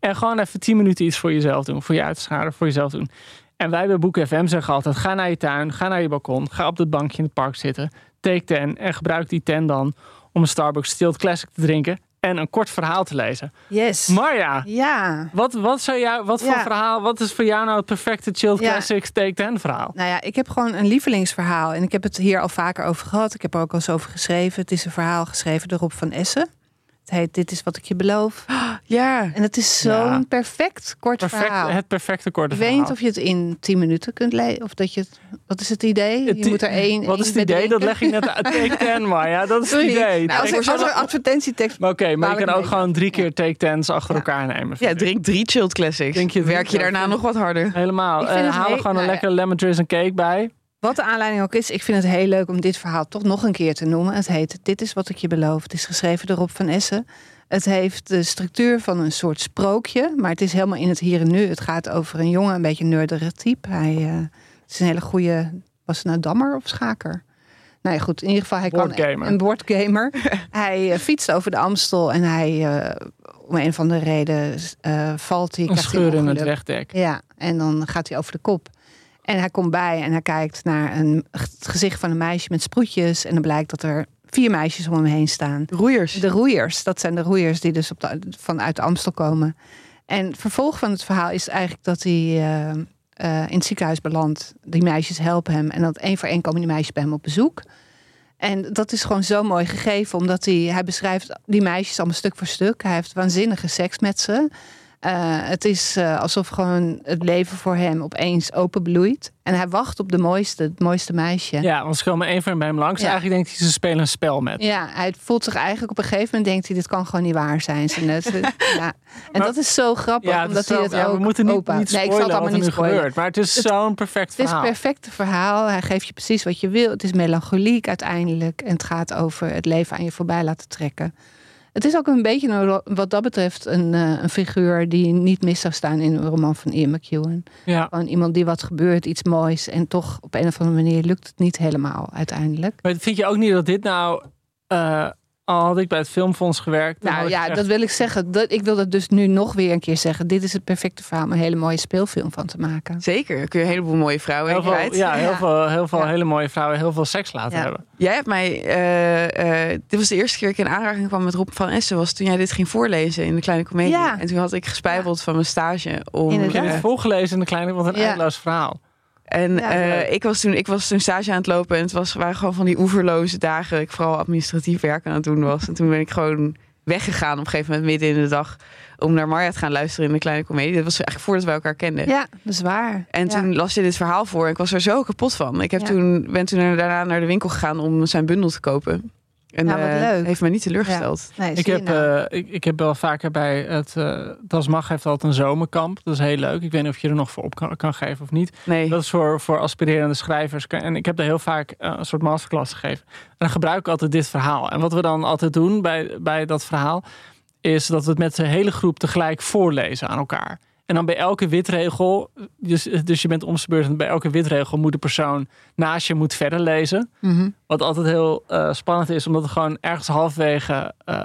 En gewoon even 10 minuten iets voor jezelf doen. Voor je uitschade, voor jezelf doen. En wij bij Boek FM zeggen altijd: ga naar je tuin, ga naar je balkon, ga op dat bankje in het park zitten. Take 10 en gebruik die 10 dan om een Starbucks Stilled Classic te drinken en een kort verhaal te lezen. Yes. Marja, Ja. wat, wat, zou jou, wat voor Ja. verhaal, wat is voor jou nou het perfecte Chilled Ja. Classics Take 10 verhaal? Nou ja, ik heb gewoon een lievelingsverhaal. En ik heb het hier al vaker over gehad. Ik heb er ook al eens over geschreven. Het is een verhaal geschreven door Rob van Essen. Het heet Dit is wat ik je beloof. Ja, En het is zo'n Ja. perfect kort Perfect, verhaal. het perfecte korte Ik weet verhaal. niet of je het in 10 minuten kunt lezen. Of dat je het. Wat is het idee? Het Je moet er één. Wat één is het idee? Dat leg ik net uit. *laughs* Take 10, Marja. Dat is het idee. Nou, als, er, als er advertentietekst. Maar Oké, maar je kan ook gewoon drie keer take tens achter Ja. elkaar nemen. ja drink drie chilled classics. Denk je drie Werk je daarna nog wat harder? Helemaal. Eh, haal er gewoon een nou ja. lekker lemon drizzle cake bij. Wat de aanleiding ook is, ik vind het heel leuk om dit verhaal toch nog een keer te noemen. Het heet Dit is wat ik je beloof. Het is geschreven door Rob van Essen. Het heeft de structuur van een soort sprookje, maar het is helemaal in het hier en nu. Het gaat over een jongen, een beetje een nerdige type. Hij eh, is een hele goede, was het nou dammer of schaker? Nou ja, goed, in ieder geval hij kan een boardgamer. *laughs* hij eh, fietst over de Amstel en hij eh, om een of andere reden uh, valt hij. Een scheur in het wegdek. Ja, en dan gaat hij over de kop. En hij komt bij en hij kijkt naar een, het gezicht van een meisje met sproetjes. En dan blijkt dat er vier meisjes om hem heen staan. De roeiers. De roeiers, dat zijn de roeiers die dus op de, vanuit Amstel komen. En het vervolg van het verhaal is eigenlijk dat hij eh, eh, in het ziekenhuis belandt. Die meisjes helpen hem. En dat één voor één komen die meisjes bij hem op bezoek. En dat is gewoon zo mooi gegeven, omdat hij, hij beschrijft die meisjes allemaal stuk voor stuk. Hij heeft waanzinnige seks met ze. Eh, het is eh, alsof gewoon het leven voor hem opeens openbloeit. En hij wacht op de mooiste, het mooiste meisje. Ja, want ze komen één één bij hem langs. Ja. Eigenlijk denkt hij, ze spelen een spel met. Ja, hij voelt zich eigenlijk op een gegeven moment denkt hij, dit kan gewoon niet waar zijn. Ze net, *laughs* ja. En dat is zo grappig, Ja, omdat hij het ja, ook we moeten niet, opa- niet Nee, ik spoilen zal het allemaal wat niet nu spoilen. gebeurt. Maar het is zo'n perfect Het is verhaal. een perfecte verhaal. Hij geeft je precies wat je wil. Het is melancholiek uiteindelijk. En het gaat over het leven aan je voorbij laten trekken. Het is ook een beetje, een, wat dat betreft, een, eh, een figuur die niet mis zou staan in een roman van Ian McEwan. Ja. Gewoon iemand die wat gebeurt, iets moois. En toch op een of andere manier lukt het niet helemaal uiteindelijk. Maar vind je ook niet dat dit nou... eh, al had ik bij het Filmfonds gewerkt... Nou ja, dat wil ik zeggen. Dat, ik wil dat dus nu nog weer een keer zeggen. Dit is het perfecte verhaal om een hele mooie speelfilm van te maken. Zeker, kun je een heleboel mooie vrouwen heel in veel, ja, heel Ja. veel, heel veel Ja. hele mooie vrouwen heel veel seks laten Ja. hebben. Jij hebt mij, eh, eh, dit was de eerste keer dat ik in aanraking kwam met Rob van Essen, was toen jij dit ging voorlezen in de Kleine Comedie. Ja. En toen had ik gespijbeld van mijn stage om. Inderdaad. Ik heb eh, het voorgelezen in de kleine, wat een Ja. eindeloos verhaal. En Ja, eh, ik, was toen, ik was toen stage aan het lopen en het was, waren gewoon van die oeverloze dagen. dat Ik vooral administratief werk aan het doen was. En toen ben ik gewoon weggegaan op een gegeven moment midden in de dag. Om naar Marja te gaan luisteren in de kleine comedie. Dat was eigenlijk voordat we elkaar kenden. Ja, dat is waar. En Ja. toen las je dit verhaal voor. en Ik was er zo kapot van. Ik heb Ja. toen, ben toen daarna naar de winkel gegaan om zijn bundel te kopen. En Ja, wat eh, heeft me niet teleurgesteld. Nee, Ik heb, nou. eh, ik, ik heb wel vaker bij het uh, Das Mag heeft altijd een zomerkamp. Dat is heel leuk. Ik weet niet of je er nog voor op kan, kan geven of niet. Nee. Dat is voor, voor aspirerende schrijvers. En ik heb daar heel vaak een soort masterclass gegeven. En dan gebruik ik altijd dit verhaal. En wat we dan altijd doen bij, bij dat verhaal... is dat we het met de hele groep tegelijk voorlezen aan elkaar. En dan bij elke witregel... Dus, dus je bent omsbeurd en bij elke witregel moet de persoon naast je moet verder lezen. Mhm. Wat altijd heel eh, spannend is, omdat er gewoon ergens halfwege eh,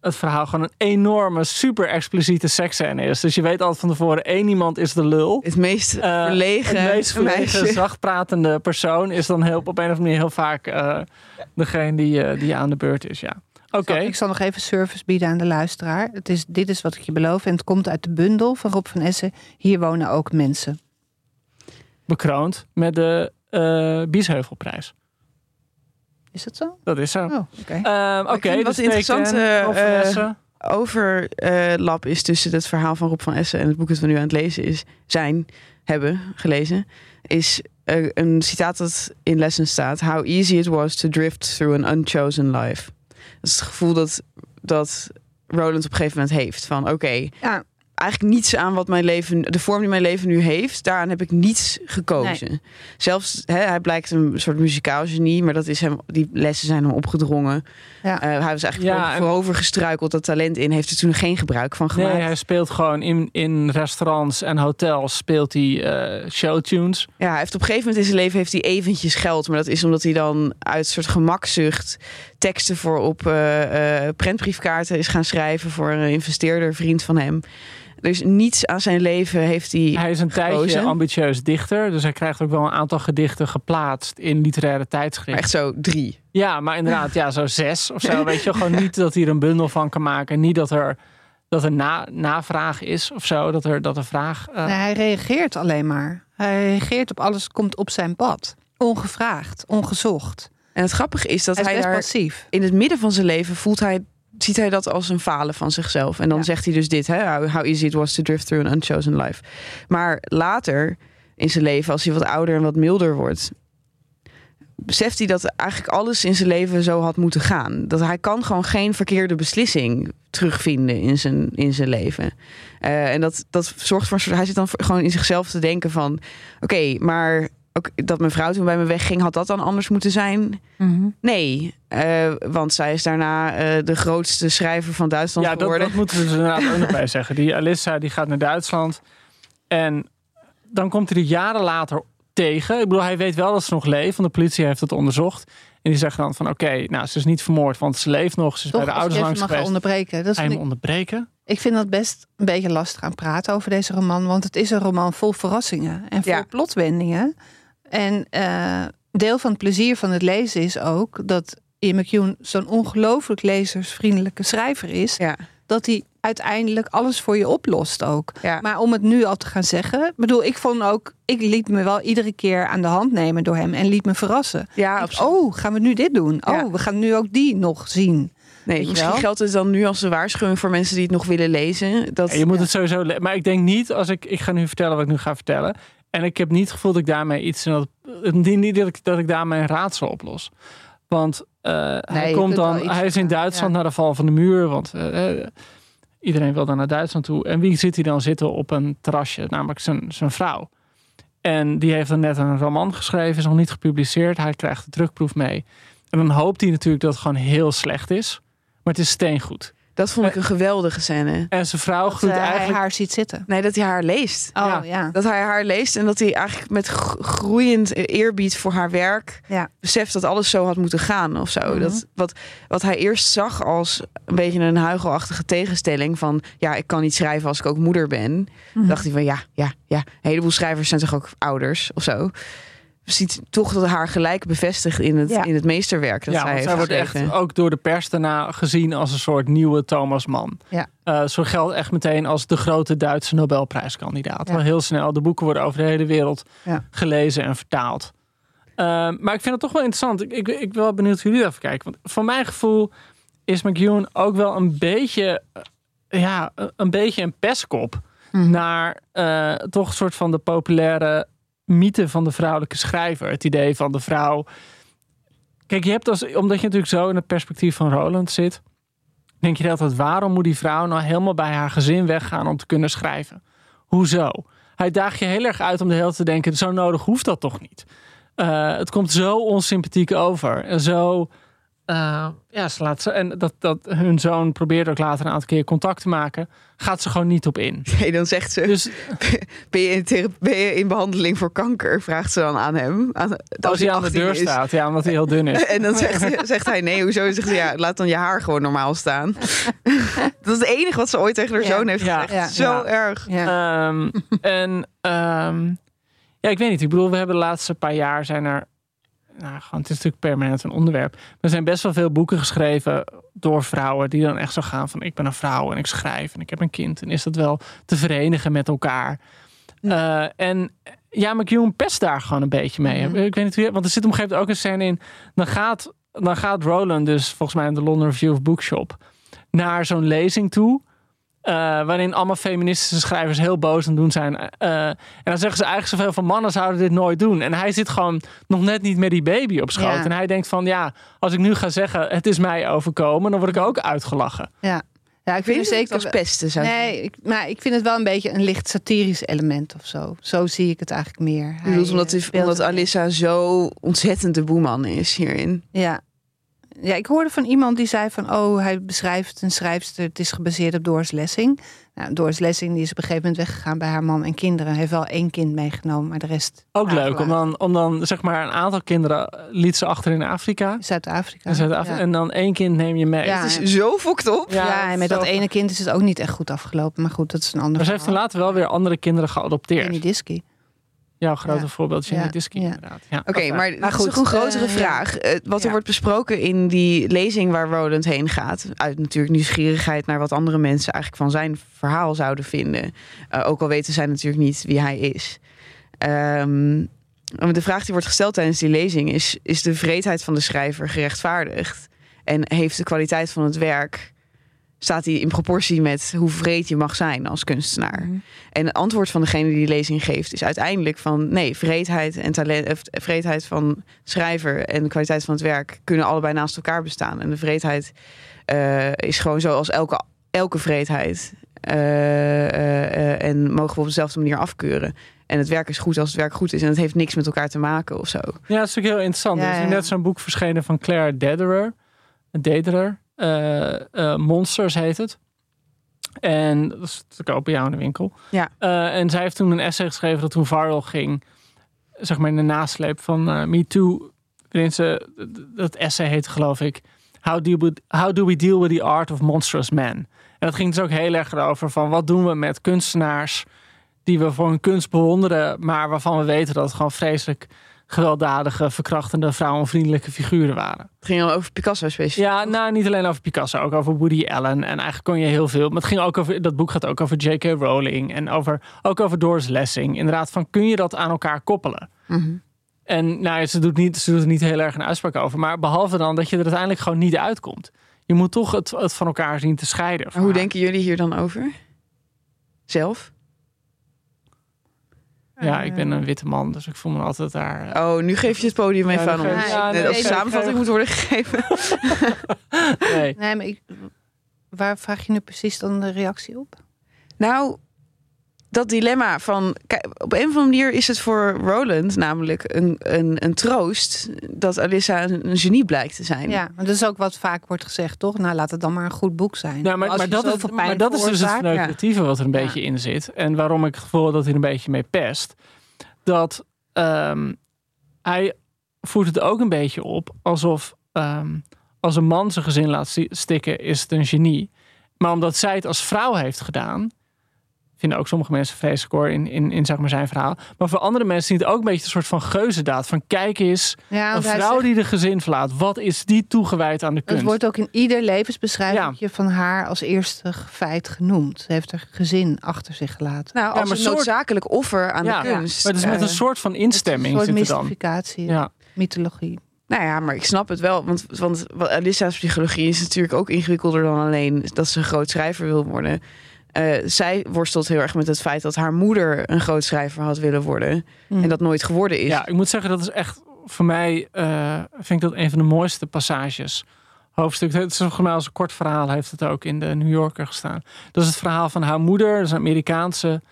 het verhaal gewoon een enorme, super expliciete seksscène is. Dus je weet altijd van tevoren, één iemand is de lul. Het meest Eh, verlegen, het meest verlegen, zachtpratende persoon is dan heel, op een of andere manier heel vaak degene die, die aan de beurt is. Ja. Oké, Ik zal nog even service bieden aan de luisteraar. Het is, dit is wat ik je beloof. En het komt uit de bundel van Rob van Essen. Hier wonen ook mensen. bekroond met de eh Biesheuvelprijs. Is dat zo? Dat is zo. Oh, oké. Ehm, Oké, vind wat dus interessant, eh, eh, overlap is tussen het verhaal van Rob van Essen en het boek dat we nu aan het lezen is, zijn, hebben gelezen, is een citaat dat in lessen staat: How easy it was to drift through an unchosen life. Dat is het gevoel dat, dat Roland op een gegeven moment heeft van oké, Ja, eigenlijk niets aan wat mijn leven, de vorm die mijn leven nu heeft, daaraan heb ik niets gekozen. Zelfs, hè, hij blijkt een soort muzikaal genie, maar dat is hem, die lessen zijn hem opgedrongen. ja. Eh, hij was eigenlijk Ja, voorover gestruikeld, dat talent in, heeft er toen geen gebruik van gemaakt. Nee, hij speelt gewoon in, in restaurants en hotels speelt hij eh, showtunes. Ja, hij heeft op een gegeven moment in zijn leven heeft hij eventjes geld, maar dat is omdat hij dan uit een soort gemakzucht teksten voor op eh, eh, prentbriefkaarten is gaan schrijven voor een investeerder, vriend van hem. Dus niets aan zijn leven heeft hij. Hij is een tijdje gekozen. ambitieus dichter, dus hij krijgt ook wel een aantal gedichten geplaatst in literaire tijdschriften. echt zo drie. Ja, maar inderdaad, ja, zo zes of zo. Weet je, gewoon niet dat hij er een bundel van kan maken. Niet dat er, dat er na, navraag is of zo. Dat er, dat er vraag. eh, Nee, hij reageert alleen maar. Hij reageert op alles, komt op zijn pad. Ongevraagd, ongezocht. En het grappige is dat Hij is hij daar passief. in het midden van zijn leven voelt hij. Ziet hij dat als een falen van zichzelf? En dan Ja. zegt hij dus dit: hè, how, how easy it was to drift through an unchosen life. Maar later in zijn leven, als hij wat ouder en wat milder wordt, beseft hij dat eigenlijk alles in zijn leven zo had moeten gaan. Dat hij kan gewoon geen verkeerde beslissing terugvinden in zijn, in zijn leven. Eh, en dat, dat zorgt voor een soort. Hij zit dan gewoon in zichzelf te denken van: oké, maar ook dat mijn vrouw toen bij me wegging, had dat dan anders moeten zijn? Mhm. Nee, eh, want zij is daarna eh, de grootste schrijver van Duitsland ja, dat, geworden. dat moeten we er inderdaad ook nog bij zeggen. Die Alissa die gaat naar Duitsland. En dan komt hij er jaren later tegen. Ik bedoel, hij weet wel dat ze nog leeft, want de politie heeft het onderzocht. En die zeggen dan van oké, nou ze is niet vermoord, want ze leeft nog. Ze is Toch, bij de ouders langs mag geweest. onderbreken. Dat je ik, onderbreken? ik vind dat best een beetje lastig aan praten over deze roman. Want het is een roman vol verrassingen en vol Ja. plotwendingen. En eh, deel van het plezier van het lezen is ook dat Ian McEwan zo'n ongelooflijk lezersvriendelijke schrijver is. Ja. Dat hij uiteindelijk alles voor je oplost ook. Ja. Maar om het nu al te gaan zeggen. Ik bedoel, ik vond ook. Ik liet me wel iedere keer aan de hand nemen door hem en liet me verrassen. Ja, Ik, oh, gaan we nu dit doen? Ja. Oh, we gaan nu ook die nog zien. nee, misschien wel? geldt het dan nu als een waarschuwing voor mensen die het nog willen lezen. Dat, En je moet het sowieso. Maar ik denk niet als ik. Ik ga nu vertellen wat ik nu ga vertellen. En ik heb niet het gevoel dat ik daarmee iets. Dat, niet dat, ik, dat ik daarmee een raadsel oplos. Want eh, hij komt dan. Hij is in Duitsland ja. naar de val van de muur. Want eh, eh, iedereen wil dan naar Duitsland toe. En wie ziet hij dan zitten op een terrasje? Namelijk zijn, zijn vrouw. En die heeft dan net een roman geschreven. Is nog niet gepubliceerd. Hij krijgt de drukproef mee. En dan hoopt hij natuurlijk dat het gewoon heel slecht is. Maar het is steengoed. Dat vond ik een geweldige scène. En zijn vrouw Dat groeit eh, hij eigenlijk. haar ziet zitten. Nee, dat hij haar leest. Oh Ja. ja. Dat hij haar leest en dat hij eigenlijk met gro- groeiend eerbied voor haar werk Ja. beseft dat alles zo had moeten gaan of zo. Mhm. dat, wat, wat hij eerst zag als een beetje een huigelachtige tegenstelling van ja, ik kan niet schrijven als ik ook moeder ben. Mhm. Dacht hij van ja, ja, ja, een heleboel schrijvers zijn toch ook ouders of zo. Ziet toch dat haar gelijk bevestigt in het, Ja. in het meesterwerk dat ja, zij want heeft zij wordt echt ook door de pers daarna gezien als een soort nieuwe Thomas Mann. Ja. Eh, zo geldt echt meteen als de grote Duitse Nobelprijskandidaat. Ja. Wel heel snel. De boeken worden over de hele wereld Ja. gelezen en vertaald. Eh, maar ik vind het toch wel interessant. Ik, ik, ik ben wel benieuwd hoe jullie even kijken. Want voor mijn gevoel is McEwan ook wel een beetje, eh, ja, een beetje een pestkop Mhm. naar eh, toch een soort van de populaire mythe van de vrouwelijke schrijver. Het idee van de vrouw. Kijk, je hebt als, omdat je natuurlijk zo in het perspectief van Roland zit, denk je altijd: waarom moet die vrouw nou helemaal bij haar gezin weggaan om te kunnen schrijven? Hoezo? Hij daagt je heel erg uit om de hele te denken: zo nodig hoeft dat toch niet? Eh, het komt zo onsympathiek over. En zo. Eh, ja, ze laat ze, en dat, dat hun zoon probeert ook later een aantal keer contact te maken. Gaat ze gewoon niet op in. *laughs* Nee, dan zegt ze, Dus *laughs* ben, je in thera- ben je in behandeling voor kanker? Vraagt ze dan aan hem. Aan, als hij aan de 18 deur is. staat, ja, omdat hij heel dun is. *laughs* En dan zegt, zegt hij nee, hoezo? Zegt ze, ja, laat dan je haar gewoon normaal staan. dat is het enige wat ze ooit tegen haar Ja. zoon heeft Ja. gezegd. Ja. Zo Ja. erg. Ja. Ehm, en ehm, ja, ik weet niet. Ik bedoel, we hebben de laatste paar jaar zijn er. Nou, gewoon, het is natuurlijk permanent een onderwerp. Er zijn best wel veel boeken geschreven door vrouwen die dan echt zo gaan van ik ben een vrouw en ik schrijf en ik heb een kind. En is dat wel te verenigen met elkaar? Eh, en ja, McEwan pest daar gewoon een beetje mee. Mhm. Ik weet niet hoe je, want er zit op een gegeven moment ook een scène in. Dan gaat, dan gaat Roland dus volgens mij in de London Review of Bookshop naar zo'n lezing toe. Eh, waarin allemaal feministische schrijvers heel boos aan doen zijn. Eh, en dan zeggen ze eigenlijk zoveel van mannen zouden dit nooit doen. En hij zit gewoon nog net niet met die baby op schoot. Ja. En hij denkt van ja, als ik nu ga zeggen het is mij overkomen, dan word ik ook uitgelachen. Ja. ja, ik Vind het het als zeker. pesten? Zou Nee, ik, maar ik vind het wel een beetje een licht satirisch element of zo. Zo zie ik het eigenlijk meer. Bedoelt Hij, omdat, speelt omdat Alissa zo ontzettend de boeman is hierin. Ja. Ja, ik hoorde van iemand die zei van... oh, hij beschrijft een schrijfster... het is gebaseerd op Doris Lessing. Nou, Doris Lessing die is op een gegeven moment weggegaan... bij haar man en kinderen. Hij heeft wel één kind meegenomen, maar de rest... Ook leuk, om dan, om dan zeg maar een aantal kinderen eh, liet ze achter in Afrika. Zuid-Afrika. In Zuid-Afrika. Ja. En dan één kind neem je mee. Ja. Het is zo fokt op. Ja, en met dat ene kind is het ook niet echt goed afgelopen. Maar goed, dat is een ander Maar ze heeft later wel weer andere kinderen Jenny geadopteerd. Disky. Jouw grote Ja. voorbeeld, Jenny Ja, Disky ja. inderdaad. Ja. Oké, maar, Maar dat is goed, toch een grotere eh, vraag. Eh, wat er wordt besproken in die lezing waar Roland heen gaat. Uit natuurlijk nieuwsgierigheid naar wat andere mensen eigenlijk van zijn verhaal zouden vinden. Eh, ook al weten zij natuurlijk niet wie hij is. Ehm, de vraag die wordt gesteld tijdens die lezing is: is de vreedheid van de schrijver gerechtvaardigd? En heeft de kwaliteit van het werk. Staat die in proportie met hoe vreed je mag zijn als kunstenaar? Mhm. En het antwoord van degene die die lezing geeft is uiteindelijk van nee, vreedheid en talent, eh, vreedheid van schrijver en de kwaliteit van het werk kunnen allebei naast elkaar bestaan. En de vreedheid eh, is gewoon zoals elke, elke vreedheid. eh, en mogen we op dezelfde manier afkeuren. En het werk is goed als het werk goed is. En het heeft niks met elkaar te maken of zo. Ja, dat is natuurlijk heel interessant. Ja, er is ja. net zo'n boek verschenen van Claire Dederer. Dederer. Eh, eh, Monsters heet het. En dat is te koop bij jou in de winkel. Ja. Eh, en zij heeft toen een essay geschreven dat toen viral ging. Zeg maar in de nasleep van Me Too. ze, dat essay heet geloof ik, How do, we, How do we deal with the art of monstrous men? En dat ging dus ook heel erg over van wat doen we met kunstenaars die we voor hun kunst bewonderen, maar waarvan we weten dat het gewoon vreselijk gewelddadige, verkrachtende, vrouwenvriendelijke figuren waren. Het ging al over Picasso specifiek. Ja, nou niet alleen over Picasso, ook over Woody Allen. En eigenlijk kon je heel veel. Maar het ging ook over. Dat boek gaat ook over J.K. Rowling en over, ook over Doris Lessing. Inderdaad, van kun je dat aan elkaar koppelen? Mhm. En nou, ze doet, niet, ze doet er niet heel erg een uitspraak over. Maar behalve dan dat je er uiteindelijk gewoon niet uitkomt. Je moet toch het, het van elkaar zien te scheiden. Hoe denken jullie hier dan over? Zelf? Ja, ik ben een witte man, dus ik voel me altijd daar. eh, Oh, nu geef je het podium even Ja, aan ons. ja, Net ik als samenvatting moet worden gegeven. *laughs* nee. Nee, maar ik, waar vraag je nu precies dan de reactie op? Nou, dat dilemma van... Kijk, op een of andere manier is het voor Roland namelijk een, een, een troost... dat Alyssa een, een genie blijkt te zijn. Ja, maar dat is ook wat vaak wordt gezegd, toch? Nou, laat het dan maar een goed boek zijn. Nou, maar, dat is, maar dat is dus het verneukeratieve wat er een Ja. beetje in zit. En waarom ik het gevoel dat hij er een beetje mee pest. Dat ehm, hij voert het ook een beetje op alsof ehm, als een man zijn gezin laat sti- stikken, is het een genie. Maar omdat zij het als vrouw heeft gedaan, vinden ook sommige mensen vreselijk hoor in, in, in zeg maar zijn verhaal. Maar voor andere mensen zien het ook een beetje een soort van geuzendaad. Van kijk eens, Ja, een vrouw zegt- die de gezin verlaat, wat is die toegewijd aan de Het kunst? wordt ook in ieder levensbeschrijving van haar als eerste feit genoemd. Ze heeft haar gezin achter zich gelaten. Nou, Ja, als maar een soort- noodzakelijk offer aan Ja, de kunst. Maar het is met Eh, een soort van instemming een soort er dan. mystificatie, Ja. mythologie. Nou ja, maar ik snap het wel. Want, want Alyssa's psychologie is natuurlijk ook ingewikkelder dan alleen dat ze een groot schrijver wil worden. Eh, zij worstelt heel erg met het feit dat haar moeder een groot schrijver had willen worden. Hm. En dat nooit geworden is. Ja, ik moet zeggen, dat is echt voor mij, eh, vind ik dat een van de mooiste passages. Hoofdstuk, het is volgens mij als een kort verhaal, heeft het ook in de New Yorker gestaan. Dat is het verhaal van haar moeder, dat is een Amerikaanse,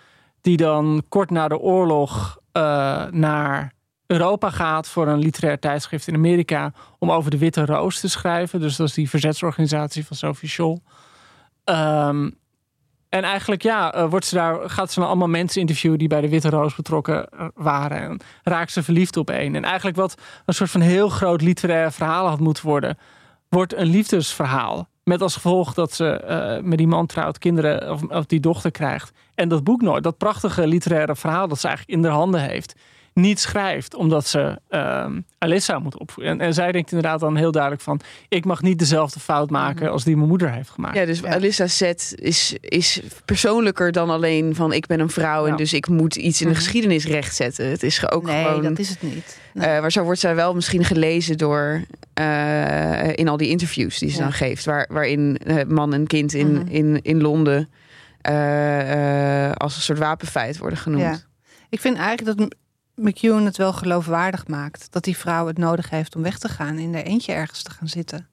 die dan kort na de oorlog eh, naar Europa gaat voor een literair tijdschrift in Amerika om over de Witte Roos te schrijven. Dus dat is die verzetsorganisatie van Sophie Scholl. Ehm, en eigenlijk ja, eh, wordt ze daar, gaat ze dan allemaal mensen interviewen die bij de Witte Roos betrokken eh, waren. En raakt ze verliefd op een. En eigenlijk wat een soort van heel groot literair verhaal had moeten worden, wordt een liefdesverhaal. Met als gevolg dat ze eh, met die man trouwt, kinderen of, of die dochter krijgt. En dat boek nooit, dat prachtige literaire verhaal dat ze eigenlijk in haar handen heeft, niet schrijft. Omdat ze ehm Alyssa moet opvoeden. En, en zij denkt inderdaad dan heel duidelijk van... ik mag niet dezelfde fout maken als die mijn moeder heeft gemaakt. Ja, dus Ja. Alyssa's set is, is persoonlijker dan alleen van ik ben een vrouw en Ja. dus ik moet iets in de Mhm. geschiedenis rechtzetten. Het is ook nee, gewoon. dat is het niet. Nee. Eh, maar zo wordt zij wel misschien gelezen door eh, in al die interviews die ze Ja. dan geeft, waar, waarin eh, man en kind in, Mhm. in, in Londen eh, eh, als een soort wapenfeit worden genoemd. Ja. Ik vind eigenlijk dat M- McEwan het wel geloofwaardig maakt. Dat die vrouw het nodig heeft om weg te gaan. In er eentje ergens te gaan zitten.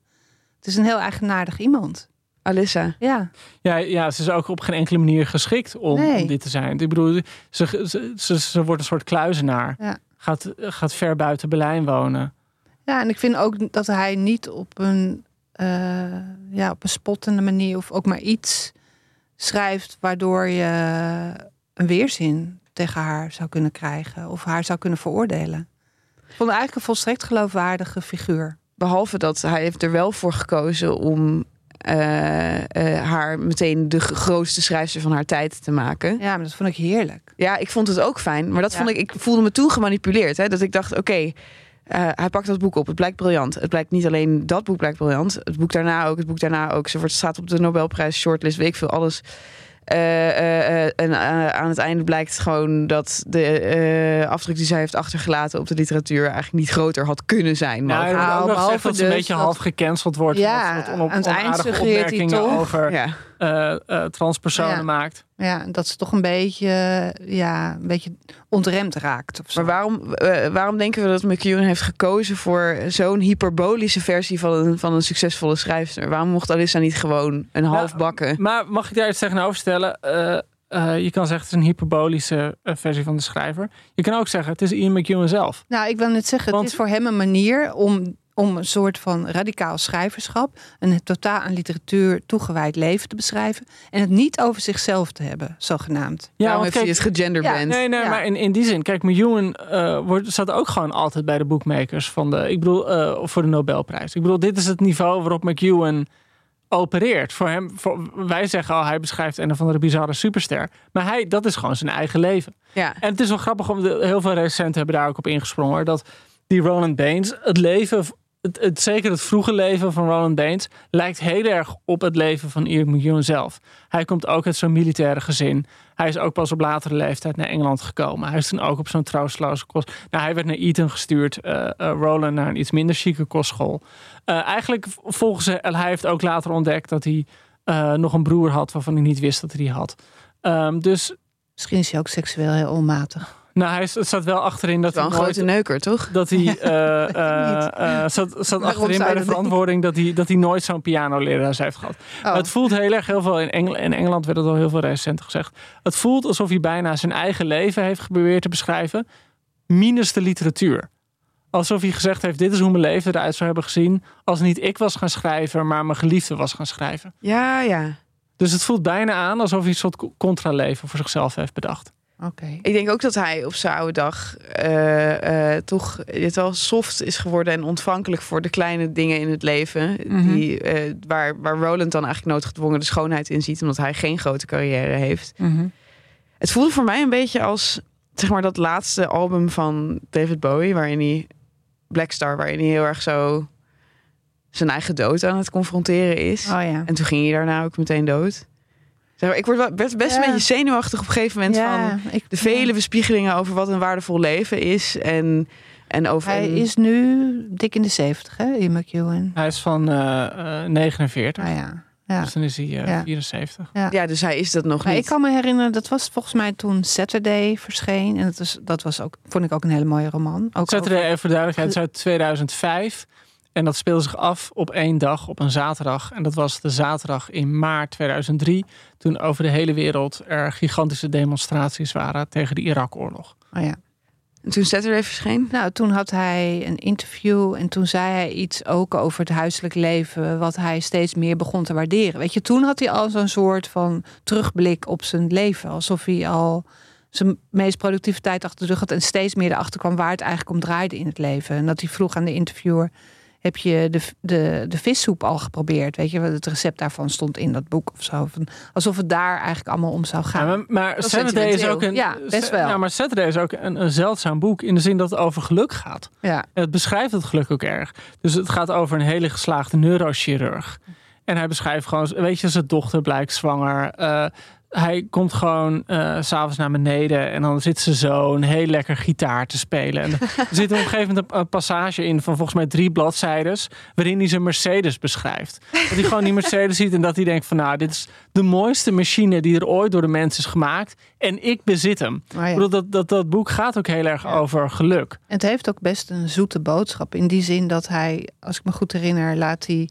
Het is een heel eigenaardig iemand. Alyssa. Ja, Ja, ja, ze is ook op geen enkele manier geschikt om, Nee. om dit te zijn. Ik bedoel, ze, ze, ze, ze wordt een soort kluizenaar. Ja. Gaat, gaat ver buiten Berlijn wonen. ja en ik vind ook dat hij niet op een, eh, ja, op een spottende manier... of ook maar iets schrijft waardoor je een weerzin tegen haar zou kunnen krijgen. Of haar zou kunnen veroordelen. Ik vond eigenlijk een volstrekt geloofwaardige figuur. Behalve dat hij heeft er wel voor gekozen om eh, eh, haar meteen de grootste schrijfster van haar tijd te maken. Ja, maar dat vond ik heerlijk. Ja, ik vond het ook fijn. Maar dat Ja. vond ik, ik voelde me toen gemanipuleerd. Hè, dat ik dacht, oké, eh, hij pakt dat boek op. Het blijkt briljant. Het blijkt niet alleen dat boek blijkt briljant. Het boek daarna ook, het boek daarna ook. Ze wordt, staat op de Nobelprijs shortlist, weet ik veel, alles. Eh, eh, eh, en eh, aan het einde blijkt gewoon dat de eh, afdruk die zij heeft achtergelaten op de literatuur eigenlijk niet groter had kunnen zijn. Maar Nou, nou, behalve dat ze een dus beetje half gecanceld wordt. Ja, aan het eind suggereert hij toch. over ja. Eh, eh, transpersonen Ja. maakt. Ja, dat ze toch een beetje, ja, een beetje ontremd raakt. Of zo. Maar waarom, eh, waarom denken we dat McEwan heeft gekozen voor zo'n hyperbolische versie van een, van een succesvolle schrijfster? Waarom mocht Alyssa niet gewoon een half bakken? Maar mag ik daar iets tegenover stellen? Eh, eh, je kan zeggen het is een hyperbolische versie van de schrijver. Je kan ook zeggen het is Ian McEwan zelf. Nou, ik wil net zeggen, Want- het is voor hem een manier om, om een soort van radicaal schrijverschap, een totaal aan literatuur toegewijd leven te beschrijven en het niet over zichzelf te hebben, zogenaamd. Ja, want heeft hij kijk, het gegenderband. Ja, Nee, nee, Ja. maar in, in die zin, kijk, Miljoen eh wordt, staat ook gewoon altijd bij de boekmakers van de, ik bedoel, eh, voor de Nobelprijs. Ik bedoel, dit is het niveau waarop McEwan opereert. Voor hem, voor, wij zeggen al, hij beschrijft een of andere bizarre superster. Maar hij, dat is gewoon zijn eigen leven. Ja. En het is wel grappig, om de, heel veel recenten hebben daar ook op ingesprongen. Dat die Roland Baines, het leven, het, zeker het vroege leven van Roland Baines, lijkt heel erg op het leven van Ian McEwan zelf. Hij komt ook uit zo'n militaire gezin. Hij is ook pas op latere leeftijd naar Engeland gekomen. Hij is toen ook op zo'n troosteloze kost. Nou, hij werd naar Eton gestuurd. eh eh, Roland naar een iets minder chique kostschool. Eh, eigenlijk volgens hij heeft ook later ontdekt dat hij nog een broer had waarvan hij niet wist dat hij die had. Ehm, dus Misschien is hij ook seksueel heel onmatig. Nou, hij staat wel achterin dat Wel hij een nooit grote neuker, toch? dat hij *laughs* eh, eh, eh, zat, zat achterin bij dat de verantwoording dat hij, dat hij nooit zo'n pianolerares heeft gehad. Oh. Het voelt heel erg, heel veel in, Engel, in Engeland werd het al heel veel recent gezegd. Het voelt alsof hij bijna zijn eigen leven heeft geprobeerd te beschrijven, minus de literatuur. Alsof hij gezegd heeft: Dit is hoe mijn leven eruit zou hebben gezien. als niet ik was gaan schrijven, maar mijn geliefde was gaan schrijven. Ja, ja. Dus het voelt bijna aan alsof hij een soort contraleven voor zichzelf heeft bedacht. Ik denk ook dat hij op zijn oude dag eh, eh, toch het wel soft is geworden en ontvankelijk voor de kleine dingen in het leven. Mhm. die, eh, waar, waar Roland dan eigenlijk noodgedwongen de schoonheid in ziet, omdat hij geen grote carrière heeft. Mhm. Het voelde voor mij een beetje als zeg maar dat laatste album van David Bowie, waarin hij Black Star, waarin hij heel erg zo zijn eigen dood aan het confronteren is. Oh ja. En toen ging hij daarna ook meteen dood. Zeg maar, ik word best, best Ja. een beetje zenuwachtig op een gegeven moment van ik, de vele bespiegelingen over wat een waardevol leven is. En, en over. Hij is nu dik in de 70, hè, Ian McEwan. Hij is van eh, eh, 49, Ah ja. Ja. dus dan is hij eh, Ja. 74. Ja, dus hij is dat nog Maar niet. ik kan me herinneren, dat was volgens mij toen Saturday verscheen. En dat, is, dat was ook, vond ik ook een hele mooie roman. Ook Saturday, over- even voor duidelijkheid, is uit 2005. En dat speelde zich af op één dag, op een zaterdag. En dat was de zaterdag in maart 2003. Toen over de hele wereld er gigantische demonstraties waren tegen de Irak-oorlog. Oh ja. En toen Saturday verscheen. Nou, toen had hij een interview en toen zei hij iets ook over het huiselijk leven, wat hij steeds meer begon te waarderen. Weet je, toen had hij al zo'n soort van terugblik op zijn leven, alsof hij al zijn meest productieve tijd achter de rug had en steeds meer erachter kwam waar het eigenlijk om draaide in het leven. En dat hij vroeg aan de interviewer: heb je de, de, de vissoep al geprobeerd? Weet je, het recept daarvan stond in dat boek of zo. Van, alsof het daar eigenlijk allemaal om zou gaan. Ja, maar maar is Saturday is ook een. Ja, best wel. Ja, maar Saturday is ook een, een zeldzaam boek in de zin dat het over geluk gaat. ja. En het beschrijft het geluk ook erg. Dus het gaat over een hele geslaagde neurochirurg. En hij beschrijft gewoon, weet je, zijn dochter blijkt zwanger. Eh, hij komt gewoon eh, s s'avonds naar beneden en dan zit zijn zoon heel lekker gitaar te spelen. En er zit op een gegeven moment een, een passage in van volgens mij drie bladzijdes, waarin hij zijn Mercedes beschrijft. Dat hij gewoon die Mercedes ziet en dat hij denkt van nou, dit is de mooiste machine die er ooit door de mens is gemaakt. En ik bezit hem. Maar ja. Ik bedoel, dat, dat, dat boek gaat ook heel erg over geluk. Het heeft ook best een zoete boodschap. In die zin dat hij, als ik me goed herinner, laat hij.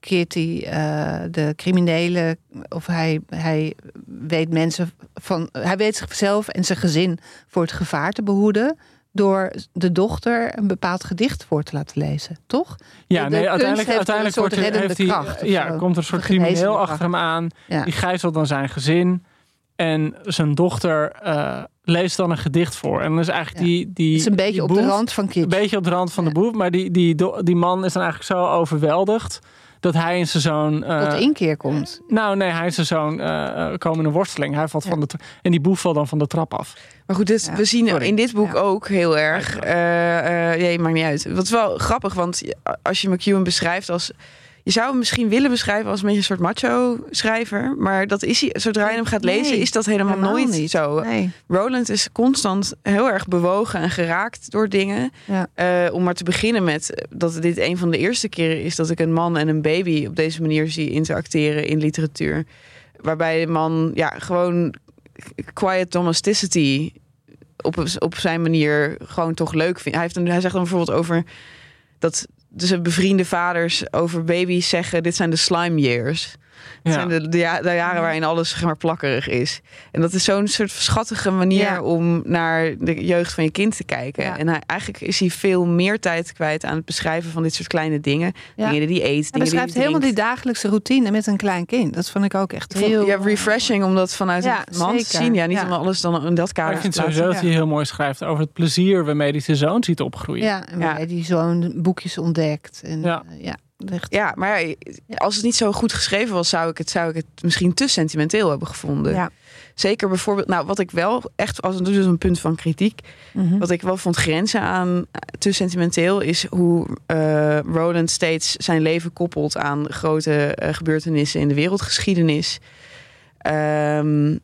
Keert hij eh, de criminelen. of hij, hij weet mensen van. hij weet zichzelf en zijn gezin voor het gevaar te behoeden. door de dochter een bepaald gedicht voor te laten lezen, toch? Ja, De nee, uiteindelijk, heeft uiteindelijk een soort wordt reddende heeft hij, kracht of ja, zo. komt er een soort crimineel achter hem aan. Ja. Die gijzelt dan zijn gezin. En zijn dochter eh, leest dan een gedicht voor. En dan is eigenlijk Ja. die, die. Het is een beetje op de rand van kitsch. Een beetje op de rand van Ja. de boef. Maar die, die, die man is dan eigenlijk zo overweldigd. Dat hij en zijn zoon. eh, tot inkeer komt. nou, nee, hij en zijn zoon eh, eh, komen in een worsteling. Hij valt Ja. van de en die boef valt dan van de trap af. Maar goed, Ja, we zien sorry. in dit boek Ja. ook heel erg. Ja, eh eh, nee, maakt niet uit. Wat is wel grappig, want als je McEwan beschrijft als. Je zou hem misschien willen beschrijven als een beetje een soort macho-schrijver. Maar dat is hij, zodra je hem gaat lezen, Nee, is dat helemaal, helemaal nooit niet. zo. Nee. Roland is constant heel erg bewogen en geraakt door dingen. Ja. Eh, om maar te beginnen met dat dit een van de eerste keren is dat ik een man en een baby op deze manier zie interacteren in literatuur. Waarbij de man ja, gewoon quiet domesticity op, op zijn manier gewoon toch leuk vindt. Hij, heeft een, hij zegt dan bijvoorbeeld over dat dus bevriende vaders over baby's zeggen: dit zijn de slime years. Het Ja. zijn de, de, ja- de jaren waarin alles zeg maar, plakkerig is. En dat is zo'n soort schattige manier Ja. om naar de jeugd van je kind te kijken. Ja. En hij, eigenlijk is hij veel meer tijd kwijt aan het beschrijven van dit soort kleine dingen. Ja. Dingen die hij eet, Hij dingen die beschrijft hij helemaal die dagelijkse routine met een klein kind. Dat vond ik ook echt Ik vond- heel... ja, refreshing om dat vanuit Ja, een man te zien. Ja, niet Ja. om alles dan in dat Maar kader ik vind te sowieso dat hij heel mooi schrijft over het plezier waarmee hij zijn zoon ziet opgroeien. Ja, en Ja. waar hij die zo'n boekjes ontdekt. En, Ja. ja. Ja, echt. Ja, maar als het niet zo goed geschreven was, zou ik het, zou ik het misschien te sentimenteel hebben gevonden. Ja. Zeker bijvoorbeeld, nou, wat ik wel echt, als dus een punt van kritiek, Mhm. wat ik wel vond grenzen aan te sentimenteel, is hoe eh Roland steeds zijn leven koppelt aan grote eh, gebeurtenissen in de wereldgeschiedenis. Ehm,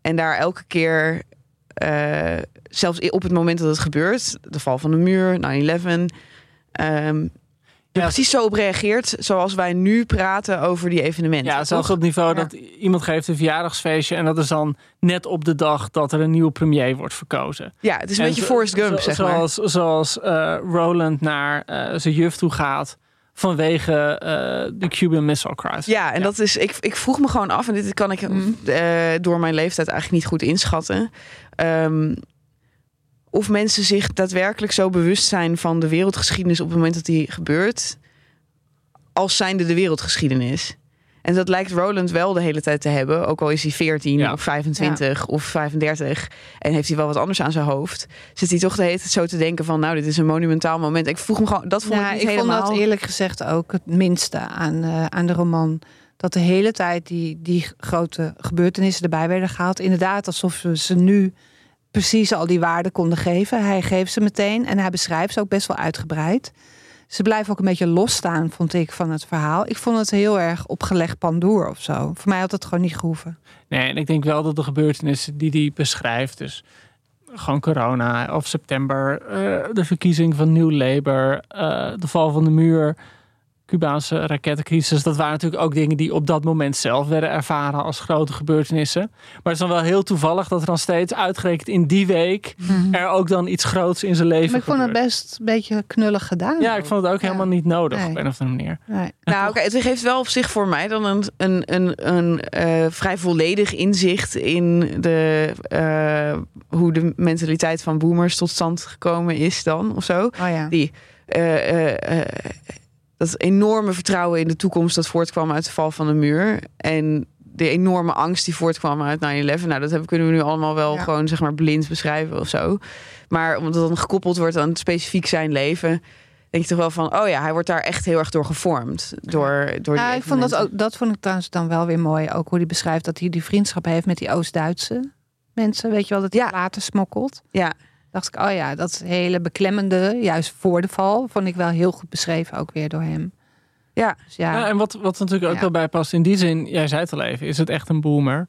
en daar elke keer, eh, zelfs op het moment dat het gebeurt, de val van de muur, 9-11, ehm, er Ja, precies zo op reageert zoals wij nu praten over die evenementen. Ja, zelfs toch? op het niveau Ja. dat iemand geeft een verjaardagsfeestje en dat is dan net op de dag dat er een nieuwe premier wordt verkozen. Ja, het is een En beetje zo- Forrest Gump, zo- zeg maar. zoals, Zoals eh, Roland naar eh, zijn juf toe gaat vanwege eh, de Cuban Missile Crisis. Ja, en dat is, ik, ik vroeg me gewoon af, en dit kan ik eh, door mijn leeftijd eigenlijk niet goed inschatten. ehm, of mensen zich daadwerkelijk zo bewust zijn van de wereldgeschiedenis op het moment dat die gebeurt, als zijnde de wereldgeschiedenis. En dat lijkt Roland wel de hele tijd te hebben, ook al is hij 14 Ja. of 25 of 35 en heeft hij wel wat anders aan zijn hoofd, zit hij toch de hele tijd zo te denken van, nou, dit is een monumentaal moment. Ik vroeg me gewoon, dat vond Ja, ik niet ik helemaal. vond dat eerlijk gezegd ook het minste aan, eh, aan de roman. Dat de hele tijd die, die grote gebeurtenissen erbij werden gehaald. Inderdaad, alsof we ze nu precies al die waarden konden geven. Hij geeft ze meteen en hij beschrijft ze ook best wel uitgebreid. Ze blijven ook een beetje losstaan, vond ik, van het verhaal. Ik vond het heel erg opgelegd pandoer of zo. Voor mij had het gewoon niet gehoeven. Nee, en ik denk wel dat de gebeurtenissen die hij beschrijft, dus gewoon corona of september, eh, de verkiezing van Nieuw Labour, eh, de val van de muur, Cubaanse rakettencrisis, dat waren natuurlijk ook dingen die op dat moment zelf werden ervaren als grote gebeurtenissen. Maar het is dan wel heel toevallig dat er dan steeds uitgerekend in die week er ook dan iets groots in zijn leven Maar ik vond het best een beetje knullig gedaan. Ja, ik vond het ook Ja. helemaal niet nodig Nee. op een of andere manier. Nee. Nou, oké, het geeft wel op zich voor mij dan een, een, een, een eh, vrij volledig inzicht in de, eh, hoe de mentaliteit van boomers tot stand gekomen is dan of zo. Oh ja. Die eh, eh, eh, dat enorme vertrouwen in de toekomst dat voortkwam uit de val van de muur en de enorme angst die voortkwam uit 9-11. Nou, dat hebben, kunnen we nu allemaal wel Ja. gewoon zeg maar blind beschrijven of zo. Maar omdat het dan gekoppeld wordt aan specifiek zijn leven, denk je toch wel van, oh ja, hij wordt daar echt heel erg door gevormd. Door, door die Ja, ik vond dat, ook, dat vond ik trouwens dan wel weer mooi. Ook hoe hij beschrijft dat hij die vriendschap heeft met die Oost-Duitse mensen. Weet je wel, dat hij Ja. later smokkelt. Ja. Dacht ik, oh ja, dat hele beklemmende, juist voor de val, vond ik wel heel goed beschreven ook weer door hem. Ja. Dus ja, Ja, en wat, wat natuurlijk ook Ja. wel bij past in die zin, jij zei het al even, is het echt een boomer.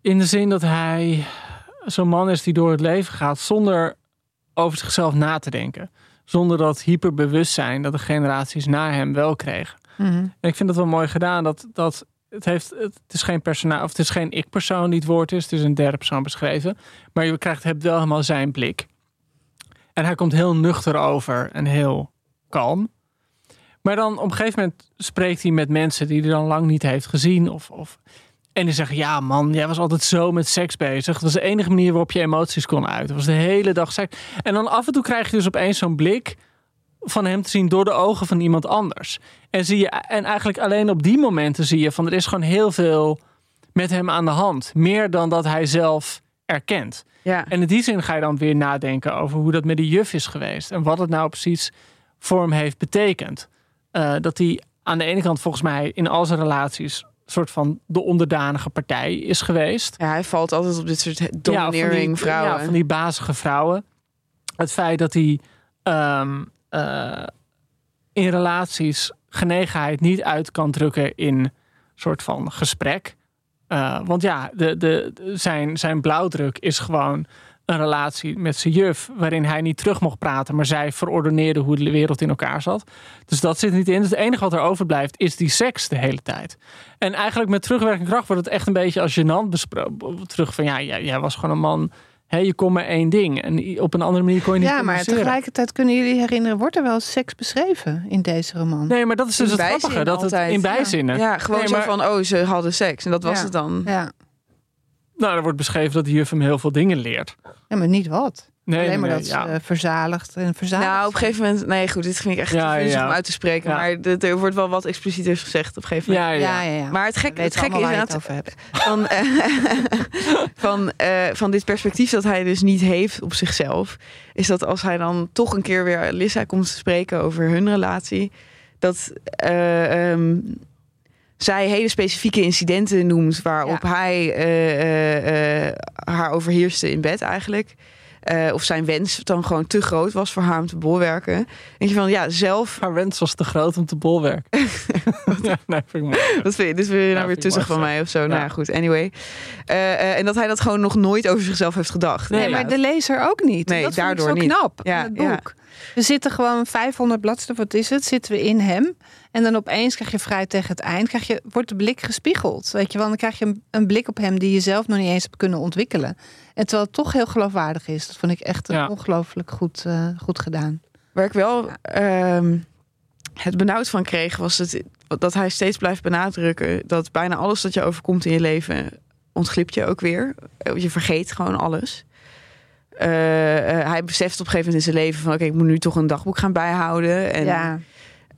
In de zin dat hij zo'n man is die door het leven gaat zonder over zichzelf na te denken. Zonder dat hyperbewustzijn dat de generaties na hem wel kregen. mhm. En ik vind dat wel mooi gedaan. Dat, dat het, heeft, het is geen personage, of het is geen ik-persoon die het woord is. Het is een derde persoon beschreven. Maar je krijgt, hebt wel helemaal zijn blik. En hij komt heel nuchter over en heel kalm. Maar dan op een gegeven moment spreekt hij met mensen die hij dan lang niet heeft gezien. Of, of, en die zeggen, ja man, jij was altijd zo met seks bezig. Dat was de enige manier waarop je emoties kon uiten. Dat was de hele dag seks. En dan af en toe krijg je dus opeens zo'n blik van hem te zien door de ogen van iemand anders. En, zie je, en eigenlijk alleen op die momenten zie je van er is gewoon heel veel met hem aan de hand. Meer dan dat hij zelf erkent. Ja. En in die zin ga je dan weer nadenken over hoe dat met die juf is geweest. En wat het nou precies voor hem heeft betekend. Eh, dat hij aan de ene kant volgens mij in al zijn relaties soort van de onderdanige partij is geweest. ja, hij valt altijd op dit soort Ja, van domineering die- vrouwen. Ja, van die bazige vrouwen. Het feit dat hij ehm, eh, in relaties genegenheid niet uit kan drukken in soort van gesprek. Eh, want ja, de, de, zijn, zijn blauwdruk is gewoon een relatie met zijn juf, waarin hij niet terug mocht praten, maar zij verordeneerde hoe de wereld in elkaar zat. Dus dat zit niet in. Dus het enige wat er overblijft is die seks de hele tijd. En eigenlijk met terugwerkende kracht wordt het echt een beetje als gênant. Terug van ja, jij was gewoon een man Hé, je kon maar één ding. En op een andere manier kon je niet Ja, maar tegelijkertijd kunnen jullie herinneren, wordt er wel seks beschreven in deze roman? Nee, maar dat is dus In het grappige. Dat het in bijzinnen. Ja, gewoon Nee, zo maar- van, oh, ze hadden seks. En dat was Ja. het dan. Ja. Nou, er wordt beschreven dat de juf hem heel veel dingen leert. ja, maar niet wat. Nee, Alleen maar nee, dat ze ja. eh, verzaligd en verzadigd Nou, op een gegeven moment... Nee, goed, dit vind ik echt Ja, om uit te spreken. Ja. Maar er wordt wel wat explicieter gezegd op een gegeven moment. Ja, ja. Ja, ja, ja. Maar het gekke, het gekke is inderdaad het *laughs* van, eh, *laughs* van, eh, van dit perspectief dat hij dus niet heeft op zichzelf, is dat als hij dan toch een keer weer Lissa komt te spreken over hun relatie, dat eh, ehm, zij hele specifieke incidenten noemt waarop hij eh, eh, eh, haar overheerste in bed eigenlijk. Eh, of zijn wens dan gewoon te groot was voor haar om te bolwerken. Denk je van ja, zelf. Haar wens was te groot om te bolwerken. *laughs* *laughs* ja, nee, vind ik mooi. Wat vind je, wil je nou weer tussen van mij of zo? Nou Ja. ja, goed, anyway. Eh, eh, en dat hij dat gewoon nog nooit over zichzelf heeft gedacht. Nee, maar de lezer ook niet. Nee, dat daardoor zo niet. knap Ja, in het ja. boek. We zitten gewoon 500 bladzijden, wat is het? Zitten we in hem. En dan opeens krijg je vrij tegen het eind, krijg je, wordt de blik gespiegeld. Weet je wel, dan krijg je een, een blik op hem die je zelf nog niet eens hebt kunnen ontwikkelen. En terwijl het toch heel geloofwaardig is. Dat vond ik echt Ja. ongelooflijk goed, eh, goed gedaan. Waar ik wel ehm, het benauwd van kreeg, was het, dat hij steeds blijft benadrukken dat bijna alles dat je overkomt in je leven ontglipt je ook weer. Je vergeet gewoon alles. Eh, eh, hij beseft op een gegeven moment in zijn leven van oké, ik moet nu toch een dagboek gaan bijhouden. En ja,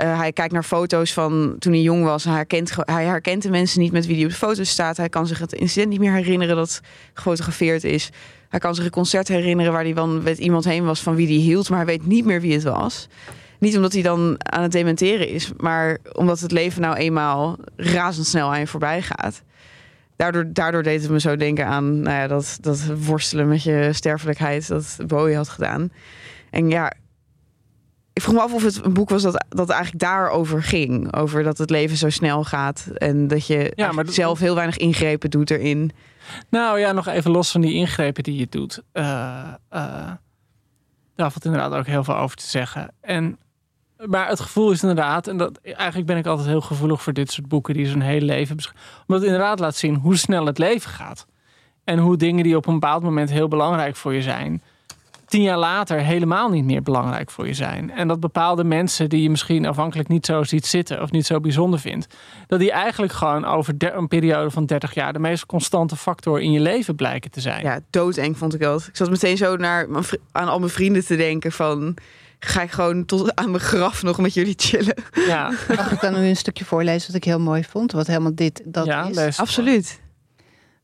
Eh, hij kijkt naar foto's van toen hij jong was. Hij herkent, hij herkent de mensen niet met wie hij op de foto's staat. Hij kan zich het incident niet meer herinneren dat gefotografeerd is. Hij kan zich een concert herinneren waar hij dan met iemand heen was van wie hij hield, maar hij weet niet meer wie het was. Niet omdat hij dan aan het dementeren is, maar omdat het leven nou eenmaal razendsnel aan je voorbij gaat. Daardoor, daardoor deed het me zo denken aan nou ja, dat, dat worstelen met je sterfelijkheid dat Bowie had gedaan. En ja, ik vroeg me af of het een boek was dat, dat eigenlijk daarover ging. Over dat het leven zo snel gaat. En dat je eigenlijk maar dat- zelf heel weinig ingrepen doet erin. Nou ja, nog even los van die ingrepen die je doet. Eh, eh, daar valt inderdaad ook heel veel over te zeggen. En, maar het gevoel is inderdaad, en dat, eigenlijk ben ik altijd heel gevoelig voor dit soort boeken die zo'n hele leven beschrijven. Omdat het inderdaad laat zien hoe snel het leven gaat. En hoe dingen die op een bepaald moment heel belangrijk voor je zijn, tien jaar later helemaal niet meer belangrijk voor je zijn. En dat bepaalde mensen die je misschien afhankelijk niet zo ziet zitten of niet zo bijzonder vindt, dat die eigenlijk gewoon over een periode van 30 jaar de meest constante factor in je leven blijken te zijn. Ja, doodeng vond ik dat. Ik zat meteen zo naar aan al mijn vrienden te denken van... Ga ik gewoon tot aan mijn graf nog met jullie chillen? Ja, mag ik dan nu een stukje voorlezen wat ik heel mooi vond? Wat helemaal dit dat ja is. Absoluut.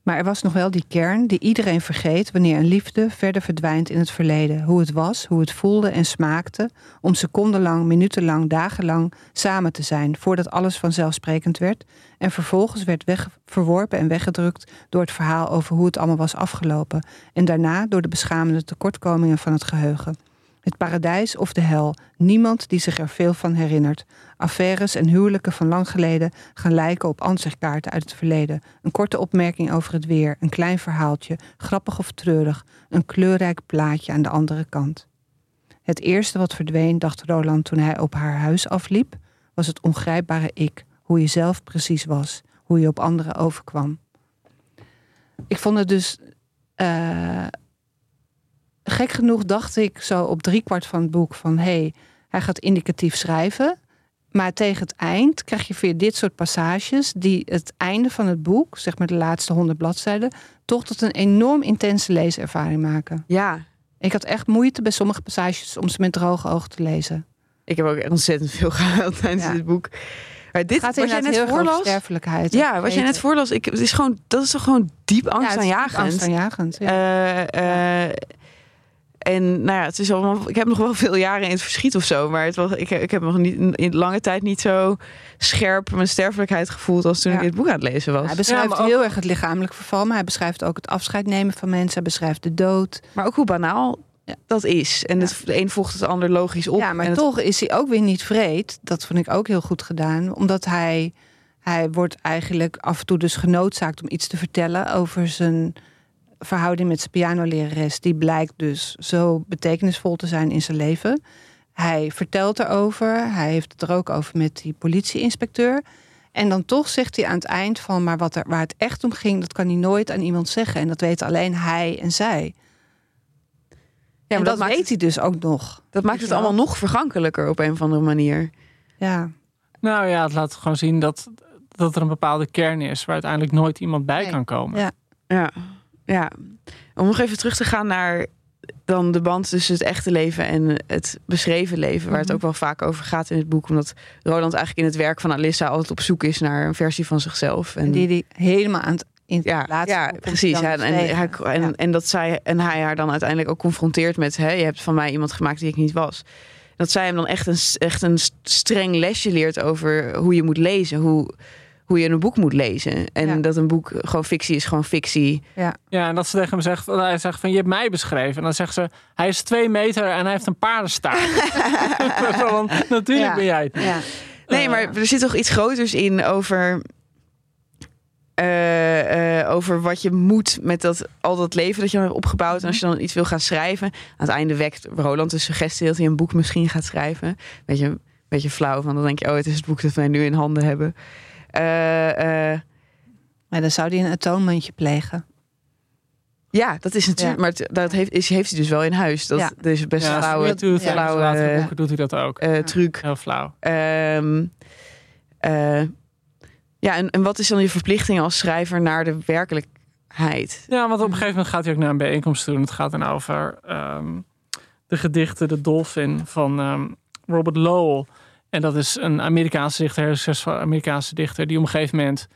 Maar er was nog wel die kern die iedereen vergeet wanneer een liefde verder verdwijnt in het verleden. Hoe het was, hoe het voelde en smaakte om secondenlang, minutenlang, dagenlang samen te zijn voordat alles vanzelfsprekend werd en vervolgens werd verworpen en weggedrukt door het verhaal over hoe het allemaal was afgelopen en daarna door de beschamende tekortkomingen van het geheugen. Het paradijs of de hel, niemand die zich er veel van herinnert. Affaires en huwelijken van lang geleden gaan lijken op ansichtkaarten uit het verleden. Een korte opmerking over het weer, een klein verhaaltje, grappig of treurig, een kleurrijk plaatje aan de andere kant. Het eerste wat verdween, dacht Roland toen hij op haar huis afliep, was het ongrijpbare ik, hoe je zelf precies was, hoe je op anderen overkwam. Ik vond het dus. eh, gek genoeg dacht ik zo op driekwart van het boek van hé, hey, hij gaat indicatief schrijven. Maar tegen het eind krijg je weer dit soort passages die het einde van het boek, zeg maar de laatste honderd bladzijden, toch tot een enorm intense leeservaring maken. Ja, Ik had echt moeite bij sommige passages om ze met droge ogen te lezen. ik heb ook ontzettend veel *laughs* gehaald tijdens Ja. dit boek. Maar dit, gaat wat jij net voorlas... sterfelijkheid. Ja, wat jij net voorlas, ik, het is gewoon, dat is toch gewoon diep Ja, het is angstaanjagend. angstaanjagend. Ja. Eh, eh, en nou ja, het is allemaal, ik heb nog wel veel jaren in het verschiet of zo. Maar het was, ik, ik heb nog niet, in lange tijd niet zo scherp mijn sterfelijkheid gevoeld als toen Ja. ik dit boek aan het lezen was. Hij beschrijft ook- heel erg het lichamelijk verval, maar hij beschrijft ook het afscheid nemen van mensen. Hij beschrijft de dood. Maar ook hoe banaal Ja. dat is. En het, de een volgt het ander logisch op. Ja, maar en het- toch is hij ook weer niet vreed. Dat vond ik ook heel goed gedaan. Omdat hij, hij wordt eigenlijk af en toe dus genoodzaakt om iets te vertellen over zijn verhouding met zijn pianolerares. Die blijkt dus zo betekenisvol te zijn in zijn leven. Hij vertelt erover. Hij heeft het er ook over met die politieinspecteur. En dan toch zegt hij aan het eind van... maar wat er, waar het echt om ging, dat kan hij nooit aan iemand zeggen. En dat weten alleen hij en zij. Ja, en maar dat, dat, maakt, weet hij dus ook nog. dat maakt het allemaal nog vergankelijker op een of andere manier. Ja, Nou ja, het laat gewoon zien dat, dat er een bepaalde kern is waar uiteindelijk nooit iemand bij Nee. kan komen. Ja. Ja, ja. Om nog even terug te gaan naar dan de band tussen het echte leven en het beschreven leven, waar het Mhm. ook wel vaak over gaat in het boek, omdat Roland eigenlijk in het werk van Alissa altijd op zoek is naar een versie van zichzelf. en die die helemaal aan het in ja, laatste ja, precies. Ja, en, tegen. hij, en, Ja. en dat zij en hij haar dan uiteindelijk ook confronteert met: hè, je hebt van mij iemand gemaakt die ik niet was. Dat zij hem dan echt een, echt een streng lesje leert over hoe je moet lezen, hoe, hoe je een boek moet lezen. En Ja. dat een boek gewoon fictie is, gewoon fictie. Ja, en dat ze tegen hem zegt, hij zegt van je hebt mij beschreven. En dan zegt ze, hij is twee meter en hij heeft een paardenstaart. *laughs* *laughs* Van, Natuurlijk Ja. ben jij het. Ja. Nee, Eh. maar er zit toch iets groters in over. eh, eh, over wat je moet met dat, al dat leven dat je hebt opgebouwd. En als je dan iets wil gaan schrijven. Aan het einde wekt Roland de suggestie dat hij een boek misschien gaat schrijven. Beetje, beetje flauw, van dan denk je, oh, het is het boek dat wij nu in handen hebben. Eh, eh, Maar dan zou hij een atonementje plegen. ja, dat is natuurlijk. Ja. Maar dat heeft, is, heeft hij dus wel in huis. Dat, Ja. dat is best Ja, flauwe eh, boeken doet hij dat ook. eh, truc. Heel flauw. Ehm, eh, ja, en, en wat is dan je verplichting als schrijver naar de werkelijkheid? Ja, want op een gegeven moment gaat hij ook naar een bijeenkomst toe. En het gaat dan over ehm, de gedichten De Dolphin van ehm, Robert Lowell. En dat is een Amerikaanse dichter, een succesvol Amerikaanse dichter... die op een gegeven moment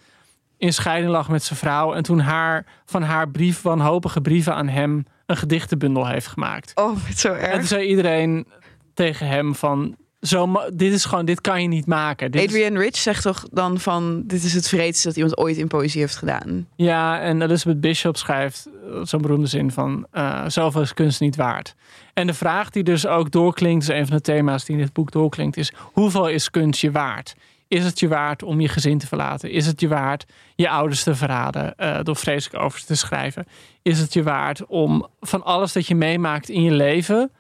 in scheiding lag met zijn vrouw... en toen haar, van haar brief, wanhopige brieven aan hem... een gedichtenbundel heeft gemaakt. Oh, het zo En toen erg. zei iedereen tegen hem van... Zo, dit is gewoon, dit kan je niet maken. Dit Adrian Rich zegt toch dan van... dit is het vreedste dat iemand ooit in poëzie heeft gedaan. Ja, en Elizabeth Bishop schrijft eh, zo'n beroemde zin van... eh, zoveel is kunst niet waard. En de vraag die dus ook doorklinkt... is een van de thema's die in dit boek doorklinkt... is hoeveel is kunst je waard? Is het je waard om je gezin te verlaten? Is het je waard je ouders te verraden eh, door vreselijk over te schrijven? Is het je waard om van alles dat je meemaakt in je leven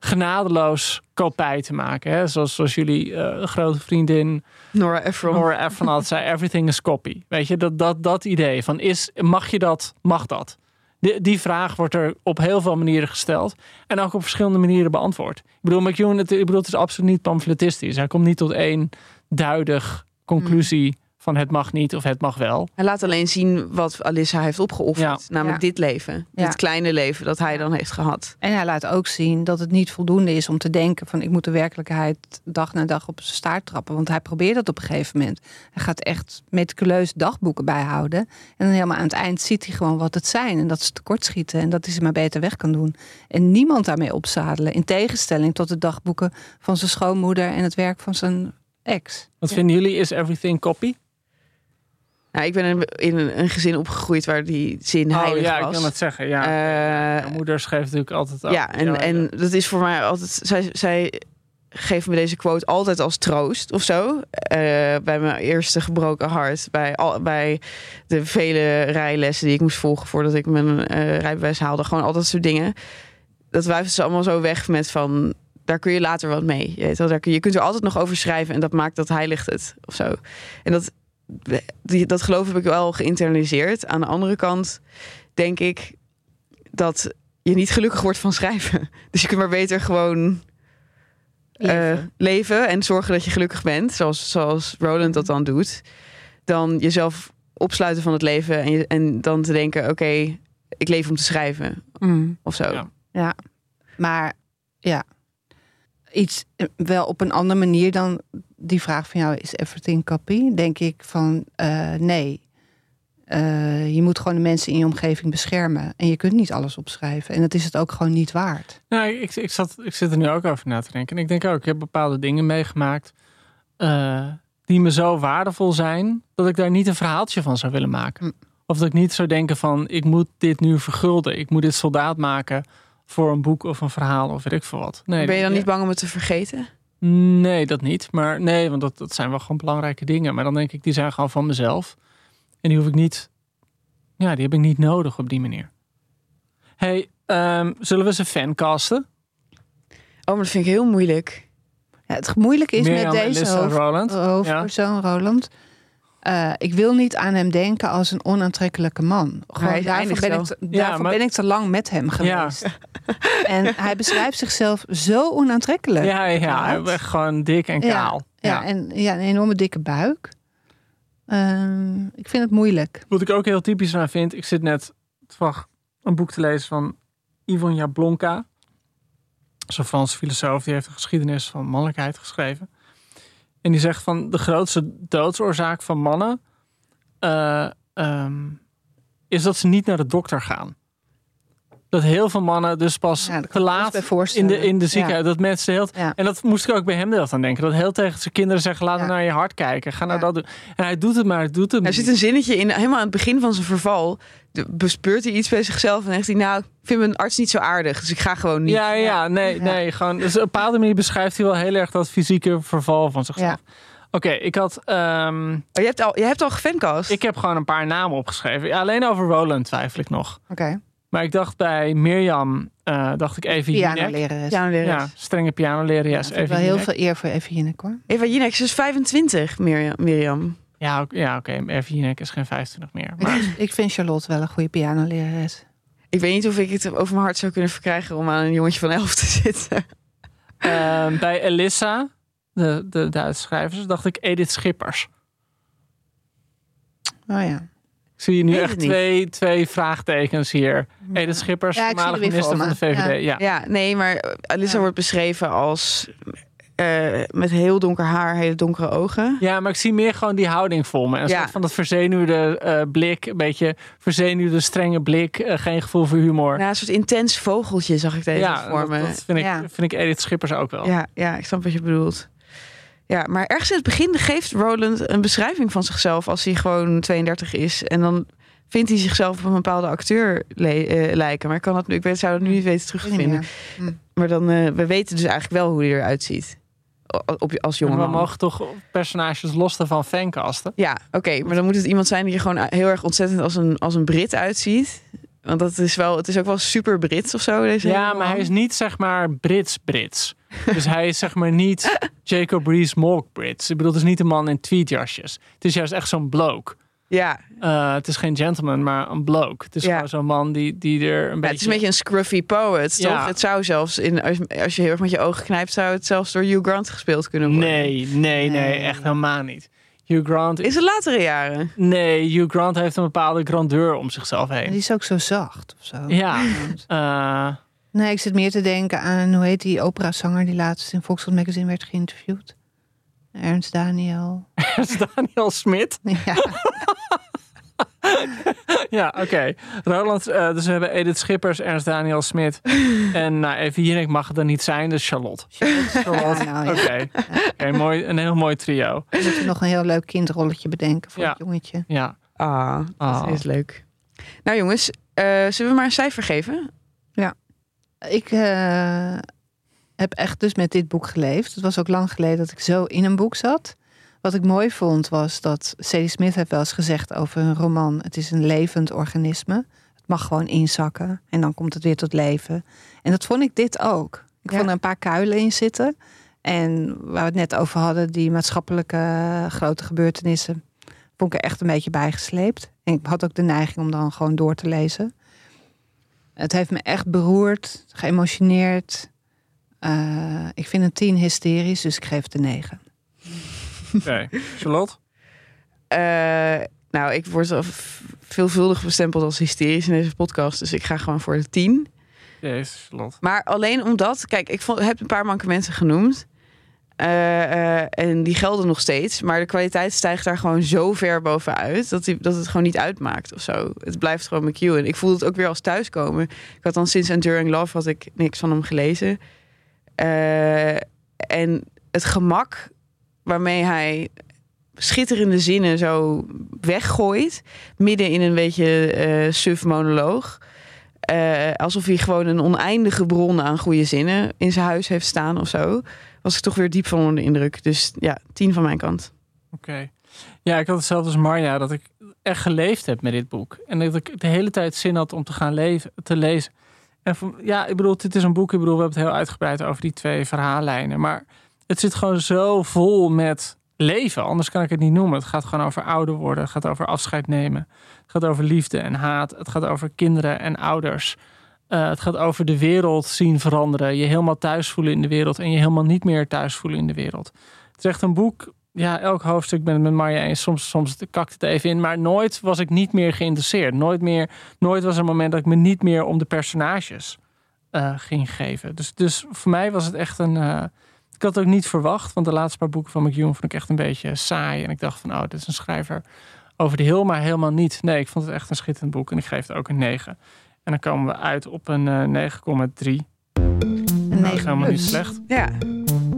genadeloos kopij te maken? Hè? Zoals, zoals jullie eh, grote vriendin Nora Ephron. Nora Ephron altijd zei, everything is copy. Weet je, dat, dat, dat idee van is, mag je dat, mag dat? Die, die vraag wordt er op heel veel manieren gesteld. En ook op verschillende manieren beantwoord. Ik bedoel, McEwan, het, ik bedoel, het is absoluut niet pamfletistisch. Hij komt niet tot één duidig conclusie van het mag niet of het mag wel. Hij laat alleen zien wat Alissa heeft opgeofferd. Namelijk Ja. dit leven. Ja. Dit kleine leven dat hij dan heeft gehad. En hij laat ook zien dat het niet voldoende is om te denken van ik moet de werkelijkheid dag na dag op zijn staart trappen. Want hij probeert dat op een gegeven moment. Hij gaat echt meticuleus dagboeken bijhouden. En dan helemaal aan het eind ziet hij gewoon wat het zijn. En dat is tekortschieten en dat hij ze maar beter weg kan doen. En niemand daarmee opzadelen. In tegenstelling tot de dagboeken van zijn schoonmoeder en het werk van zijn ex. Wat vinden jullie, is everything copy? Nou, ik ben in, in een, gezin opgegroeid waar die zin Oh heilig ja, ik was. wil het zeggen. Ja. Eh, Mijn moeder schreef natuurlijk altijd ook. Ja, en, en dat is voor mij altijd. Zij, zij geeft me deze quote altijd als troost of zo. Eh, bij mijn eerste gebroken hart. Bij, al, bij de vele rijlessen die ik moest volgen voordat ik mijn eh, rijbewijs haalde. Gewoon al dat soort dingen. Dat wuift ze allemaal zo weg met van. Daar kun je later wat mee. Je, weet wel, daar kun, je kunt er altijd nog over schrijven en dat maakt dat heiligt het of zo. En dat, die, dat geloof heb ik wel geïnternaliseerd. Aan de andere kant denk ik dat je niet gelukkig wordt van schrijven. *laughs* Dus je kunt maar beter gewoon eh, Leven. leven en zorgen dat je gelukkig bent, zoals, zoals Roland dat dan doet, dan jezelf opsluiten van het leven en, je, en dan te denken: oké, ik leef om te schrijven Mm. of zo. Ja. Ja, maar ja, iets eh, wel op een andere manier dan die vraag van jou: is everything copy? Denk ik van eh, nee. Eh, je moet gewoon de mensen in je omgeving beschermen. En je kunt niet alles opschrijven. En dat is het ook gewoon niet waard. Nou, ik, ik, zat, ik zit er nu ook over na te denken. En ik denk ook, ik heb bepaalde dingen meegemaakt die me zo waardevol zijn, dat ik daar niet een verhaaltje van zou willen maken. Hm. Of dat ik niet zou denken van, ik moet dit nu vergulden. Ik moet dit soldaat maken voor een boek of een verhaal of weet ik veel wat. Nee, ben je dan ja. niet bang om het te vergeten? Nee, dat niet. Maar nee, want dat, dat zijn wel gewoon belangrijke dingen. Maar dan denk ik, die zijn gewoon van mezelf. En die hoef ik niet, ja, die heb ik niet nodig op die manier. hey, ehm, zullen we ze fancasten? Oh, maar dat vind ik heel moeilijk. Ja, het moeilijke is Mirjam, met deze hoofd, Roland. hoofdpersoon, Roland. Eh, ik wil niet aan hem denken als een onaantrekkelijke man. Gewoon hij daarvoor ben, ik te, Ja, daarvoor maar- ben ik te lang met hem geweest. *laughs* En hij beschrijft zichzelf zo onaantrekkelijk. Ja, ja, inderdaad. echt gewoon dik en kaal. Ja, en ja, een enorme dikke buik. Ehm, ik vind het moeilijk. Wat ik ook heel typisch aan vind, ik zit net toevallig een boek te lezen van Yvonne Jablonka. Zo'n Franse filosoof, die heeft een geschiedenis van mannelijkheid geschreven. En die zegt van de grootste doodsoorzaak van mannen eh, ehm, is dat ze niet naar de dokter gaan. Dat heel veel mannen dus pas Ja, te best laat in de, in de Ja. ziekenhuis, dat mensen heel... Ja. En dat moest ik ook bij hem de hele tijd aan denken. Dat heel tegen zijn kinderen zeggen, laat naar je hart kijken. Ga naar dat doen. En hij doet het maar, hij doet het Er zit een zinnetje in, helemaal aan het begin van zijn verval. de- bespeurt hij iets bij zichzelf en zegt hij, nou, ik vind mijn arts niet zo aardig, dus ik ga gewoon niet. Ja, ja, nee, nee. Gewoon, dus op een bepaalde manier beschrijft hij wel heel erg dat fysieke verval van zichzelf. Ja. Oké, ik had, ehm, Oh, je, hebt al, je hebt al gefancast. ik heb gewoon een paar namen opgeschreven. Alleen over Roland twijfel ik nog. Oké. Maar ik dacht bij Mirjam, eh, dacht ik even Piano Jinek. leren is. Ja, strenge pianolerares. Ja, ik wel heel veel eer voor even Jinek hoor. Eva Jinek is 25, Mirjam. Mirjam. Ja, ja oké. Even Jinek is geen 25 meer. Maar Ik, *laughs* ik vind Charlotte wel een goede pianolerares. Ik weet niet of ik het over mijn hart zou kunnen verkrijgen om aan een jongetje van 11 te *laughs* zitten. ehm, bij Elissa, de, de Duitse schrijvers, dacht ik Edith Schippers. Oh ja. Zie nu Weet echt twee, twee vraagtekens hier. Edith Schippers, Ja, voormalig er minister van de. VVD. Ja. Ja, nee, maar Alissa Ja. wordt beschreven als eh, met heel donker haar, hele donkere ogen. Ja, maar ik zie meer gewoon die houding voor me. Een Ja. soort van dat verzenuwde eh, blik. Een beetje verzenuwde, strenge blik. eh, geen gevoel voor humor. Ja, een soort intens vogeltje zag ik deze ja, voor dat, me. dat vind, ik, Ja. vind ik Edith Schippers ook wel. Ja, ja, ik snap wat je bedoelt. Ja, maar ergens in het begin geeft Roland een beschrijving van zichzelf als hij gewoon 32 is. En dan vindt hij zichzelf op een bepaalde acteur le- eh, lijken. Maar ik, kan dat, nu- ik weet, zou dat nu niet weten Ik weet niet terugvinden. meer. Maar dan, eh, we weten dus eigenlijk wel hoe hij eruit ziet. Op, als En we mogen toch personages los van fancasten. Ja, oké. maar dan moet het iemand zijn die er gewoon heel erg ontzettend als een, als een Brit uitziet. Want dat is wel, het is ook wel super Brits of zo. Deze Ja, maar hij is niet zeg maar Brits-Brits. Dus hij is zeg maar niet Jacob Rees-Mogg Brits. Ik bedoel, het is niet een man in tweetjasjes. Het is juist echt zo'n bloke. Ja, Eh, het is geen gentleman, maar een bloke. Het is Ja. gewoon zo'n man die, die er een ja, beetje... het is een beetje een scruffy poet, Ja. toch? Het zou zelfs, in, als, als je heel erg met je ogen knijpt, zou het zelfs door Hugh Grant gespeeld kunnen worden. Nee, nee, nee, Nee. echt helemaal niet. Hugh Grant... Is het latere jaren? Nee, Hugh Grant heeft een bepaalde grandeur om zichzelf En die heen. is ook zo zacht of zo. Ja. *laughs* Eh, Nee, ik zit meer te denken aan, hoe heet die operazanger die laatst in Volkswagen Magazine werd geïnterviewd? Ernst Daniel. *laughs* er is Daniel Smit. *laughs* Ja, *laughs* Ja, oké. Roland, eh, dus we hebben Edith Schippers, Ernst Daniel Smit. en nou, even Jinek mag het er niet zijn, dus Charlotte. Charlotte, Ja, nou ja. oké. Oké, mooi, een heel mooi trio. we moeten nog een heel leuk kindrolletje bedenken voor Ja. het jongetje. Ja. Ah, dat Ah. is leuk. Nou jongens, eh, zullen we maar een cijfer geven? Ik eh, heb echt dus met dit boek geleefd. Het was ook lang geleden dat ik zo in een boek zat. Wat ik mooi vond was dat Sadie Smith heeft wel eens gezegd over een roman: het is een levend organisme. Het mag gewoon inzakken en dan komt het weer tot leven. En dat vond ik dit ook. Ik Ja. vond er een paar kuilen in zitten. En waar we het net over hadden, die maatschappelijke eh, grote gebeurtenissen, vond ik er echt een beetje bijgesleept. En ik had ook de neiging om dan gewoon door te lezen. Het heeft me echt beroerd, geëmotioneerd. Eh, ik vind een tien hysterisch, dus ik geef het een negen. Oké. *laughs* Charlotte? Eh, nou, ik word al veelvuldig bestempeld als hysterisch in deze podcast. Dus ik ga gewoon voor de 10. Jezus, Charlotte. Maar alleen omdat, kijk, ik vond, heb een paar mankementen genoemd. Eh, eh, en die gelden nog steeds. Maar de kwaliteit stijgt daar gewoon zo ver bovenuit. Dat, dat het gewoon niet uitmaakt of zo. Het blijft gewoon McEwen. Ik voel het ook weer als thuiskomen. Ik had dan sinds Enduring Love had ik niks van hem gelezen. Eh, en het gemak waarmee hij schitterende zinnen zo weggooit. Midden in een beetje suf monoloog. Alsof hij gewoon een oneindige bron aan goede zinnen in zijn huis heeft staan of zo. Was ik toch weer diep van onder de indruk. Dus ja, tien van mijn kant. Oké. Ja, ik had hetzelfde als Marja, dat ik echt geleefd heb met dit boek. En dat ik de hele tijd zin had om te gaan leven, te lezen. En ja, ik bedoel, dit is een boek. Ik bedoel, we hebben het heel uitgebreid over die twee verhaallijnen. Maar het zit gewoon zo vol met leven. Anders kan ik het niet noemen. Het gaat gewoon over ouder worden. Het gaat over afscheid nemen. Het gaat over liefde en haat. Het gaat over kinderen en ouders. Uh, het gaat over de wereld zien veranderen. Je helemaal thuis voelen in de wereld. En je helemaal niet meer thuis voelen in de wereld. Het is echt een boek. Ja, elk hoofdstuk ben ik met Marja eens. Soms, soms kakt het even in. Maar nooit was ik niet meer geïnteresseerd. Nooit, meer, nooit was er een moment dat ik me niet meer om de personages uh, ging geven. Dus, dus voor mij was het echt een. Uh, ik had het ook niet verwacht, want de laatste paar boeken van McEwan vond ik echt een beetje saai. En ik dacht van, oh, dit is een schrijver over de heel, maar helemaal niet. Nee, ik vond het echt een schitterend boek en ik geef het ook een 9. En dan komen we uit op een uh, 9,3. Een nou, helemaal niet slecht. Ja.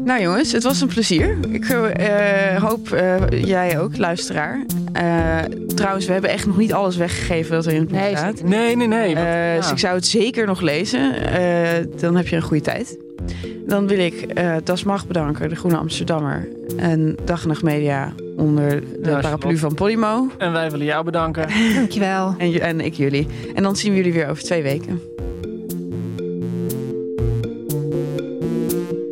Nou jongens, het was een plezier. Ik uh, hoop uh, jij ook, luisteraar. Uh, trouwens, we hebben echt nog niet alles weggegeven wat er in het boek nee, staat. Nee, nee, nee. Want, ja. Dus ik zou het zeker nog lezen. dan heb je een goede tijd. Dan wil ik Das Mag bedanken, de Groene Amsterdammer. En Dag en Nacht Media onder de ja, paraplu van Podimo. En wij willen jou bedanken. Dankjewel. En, en ik jullie. En dan zien we jullie weer over twee weken.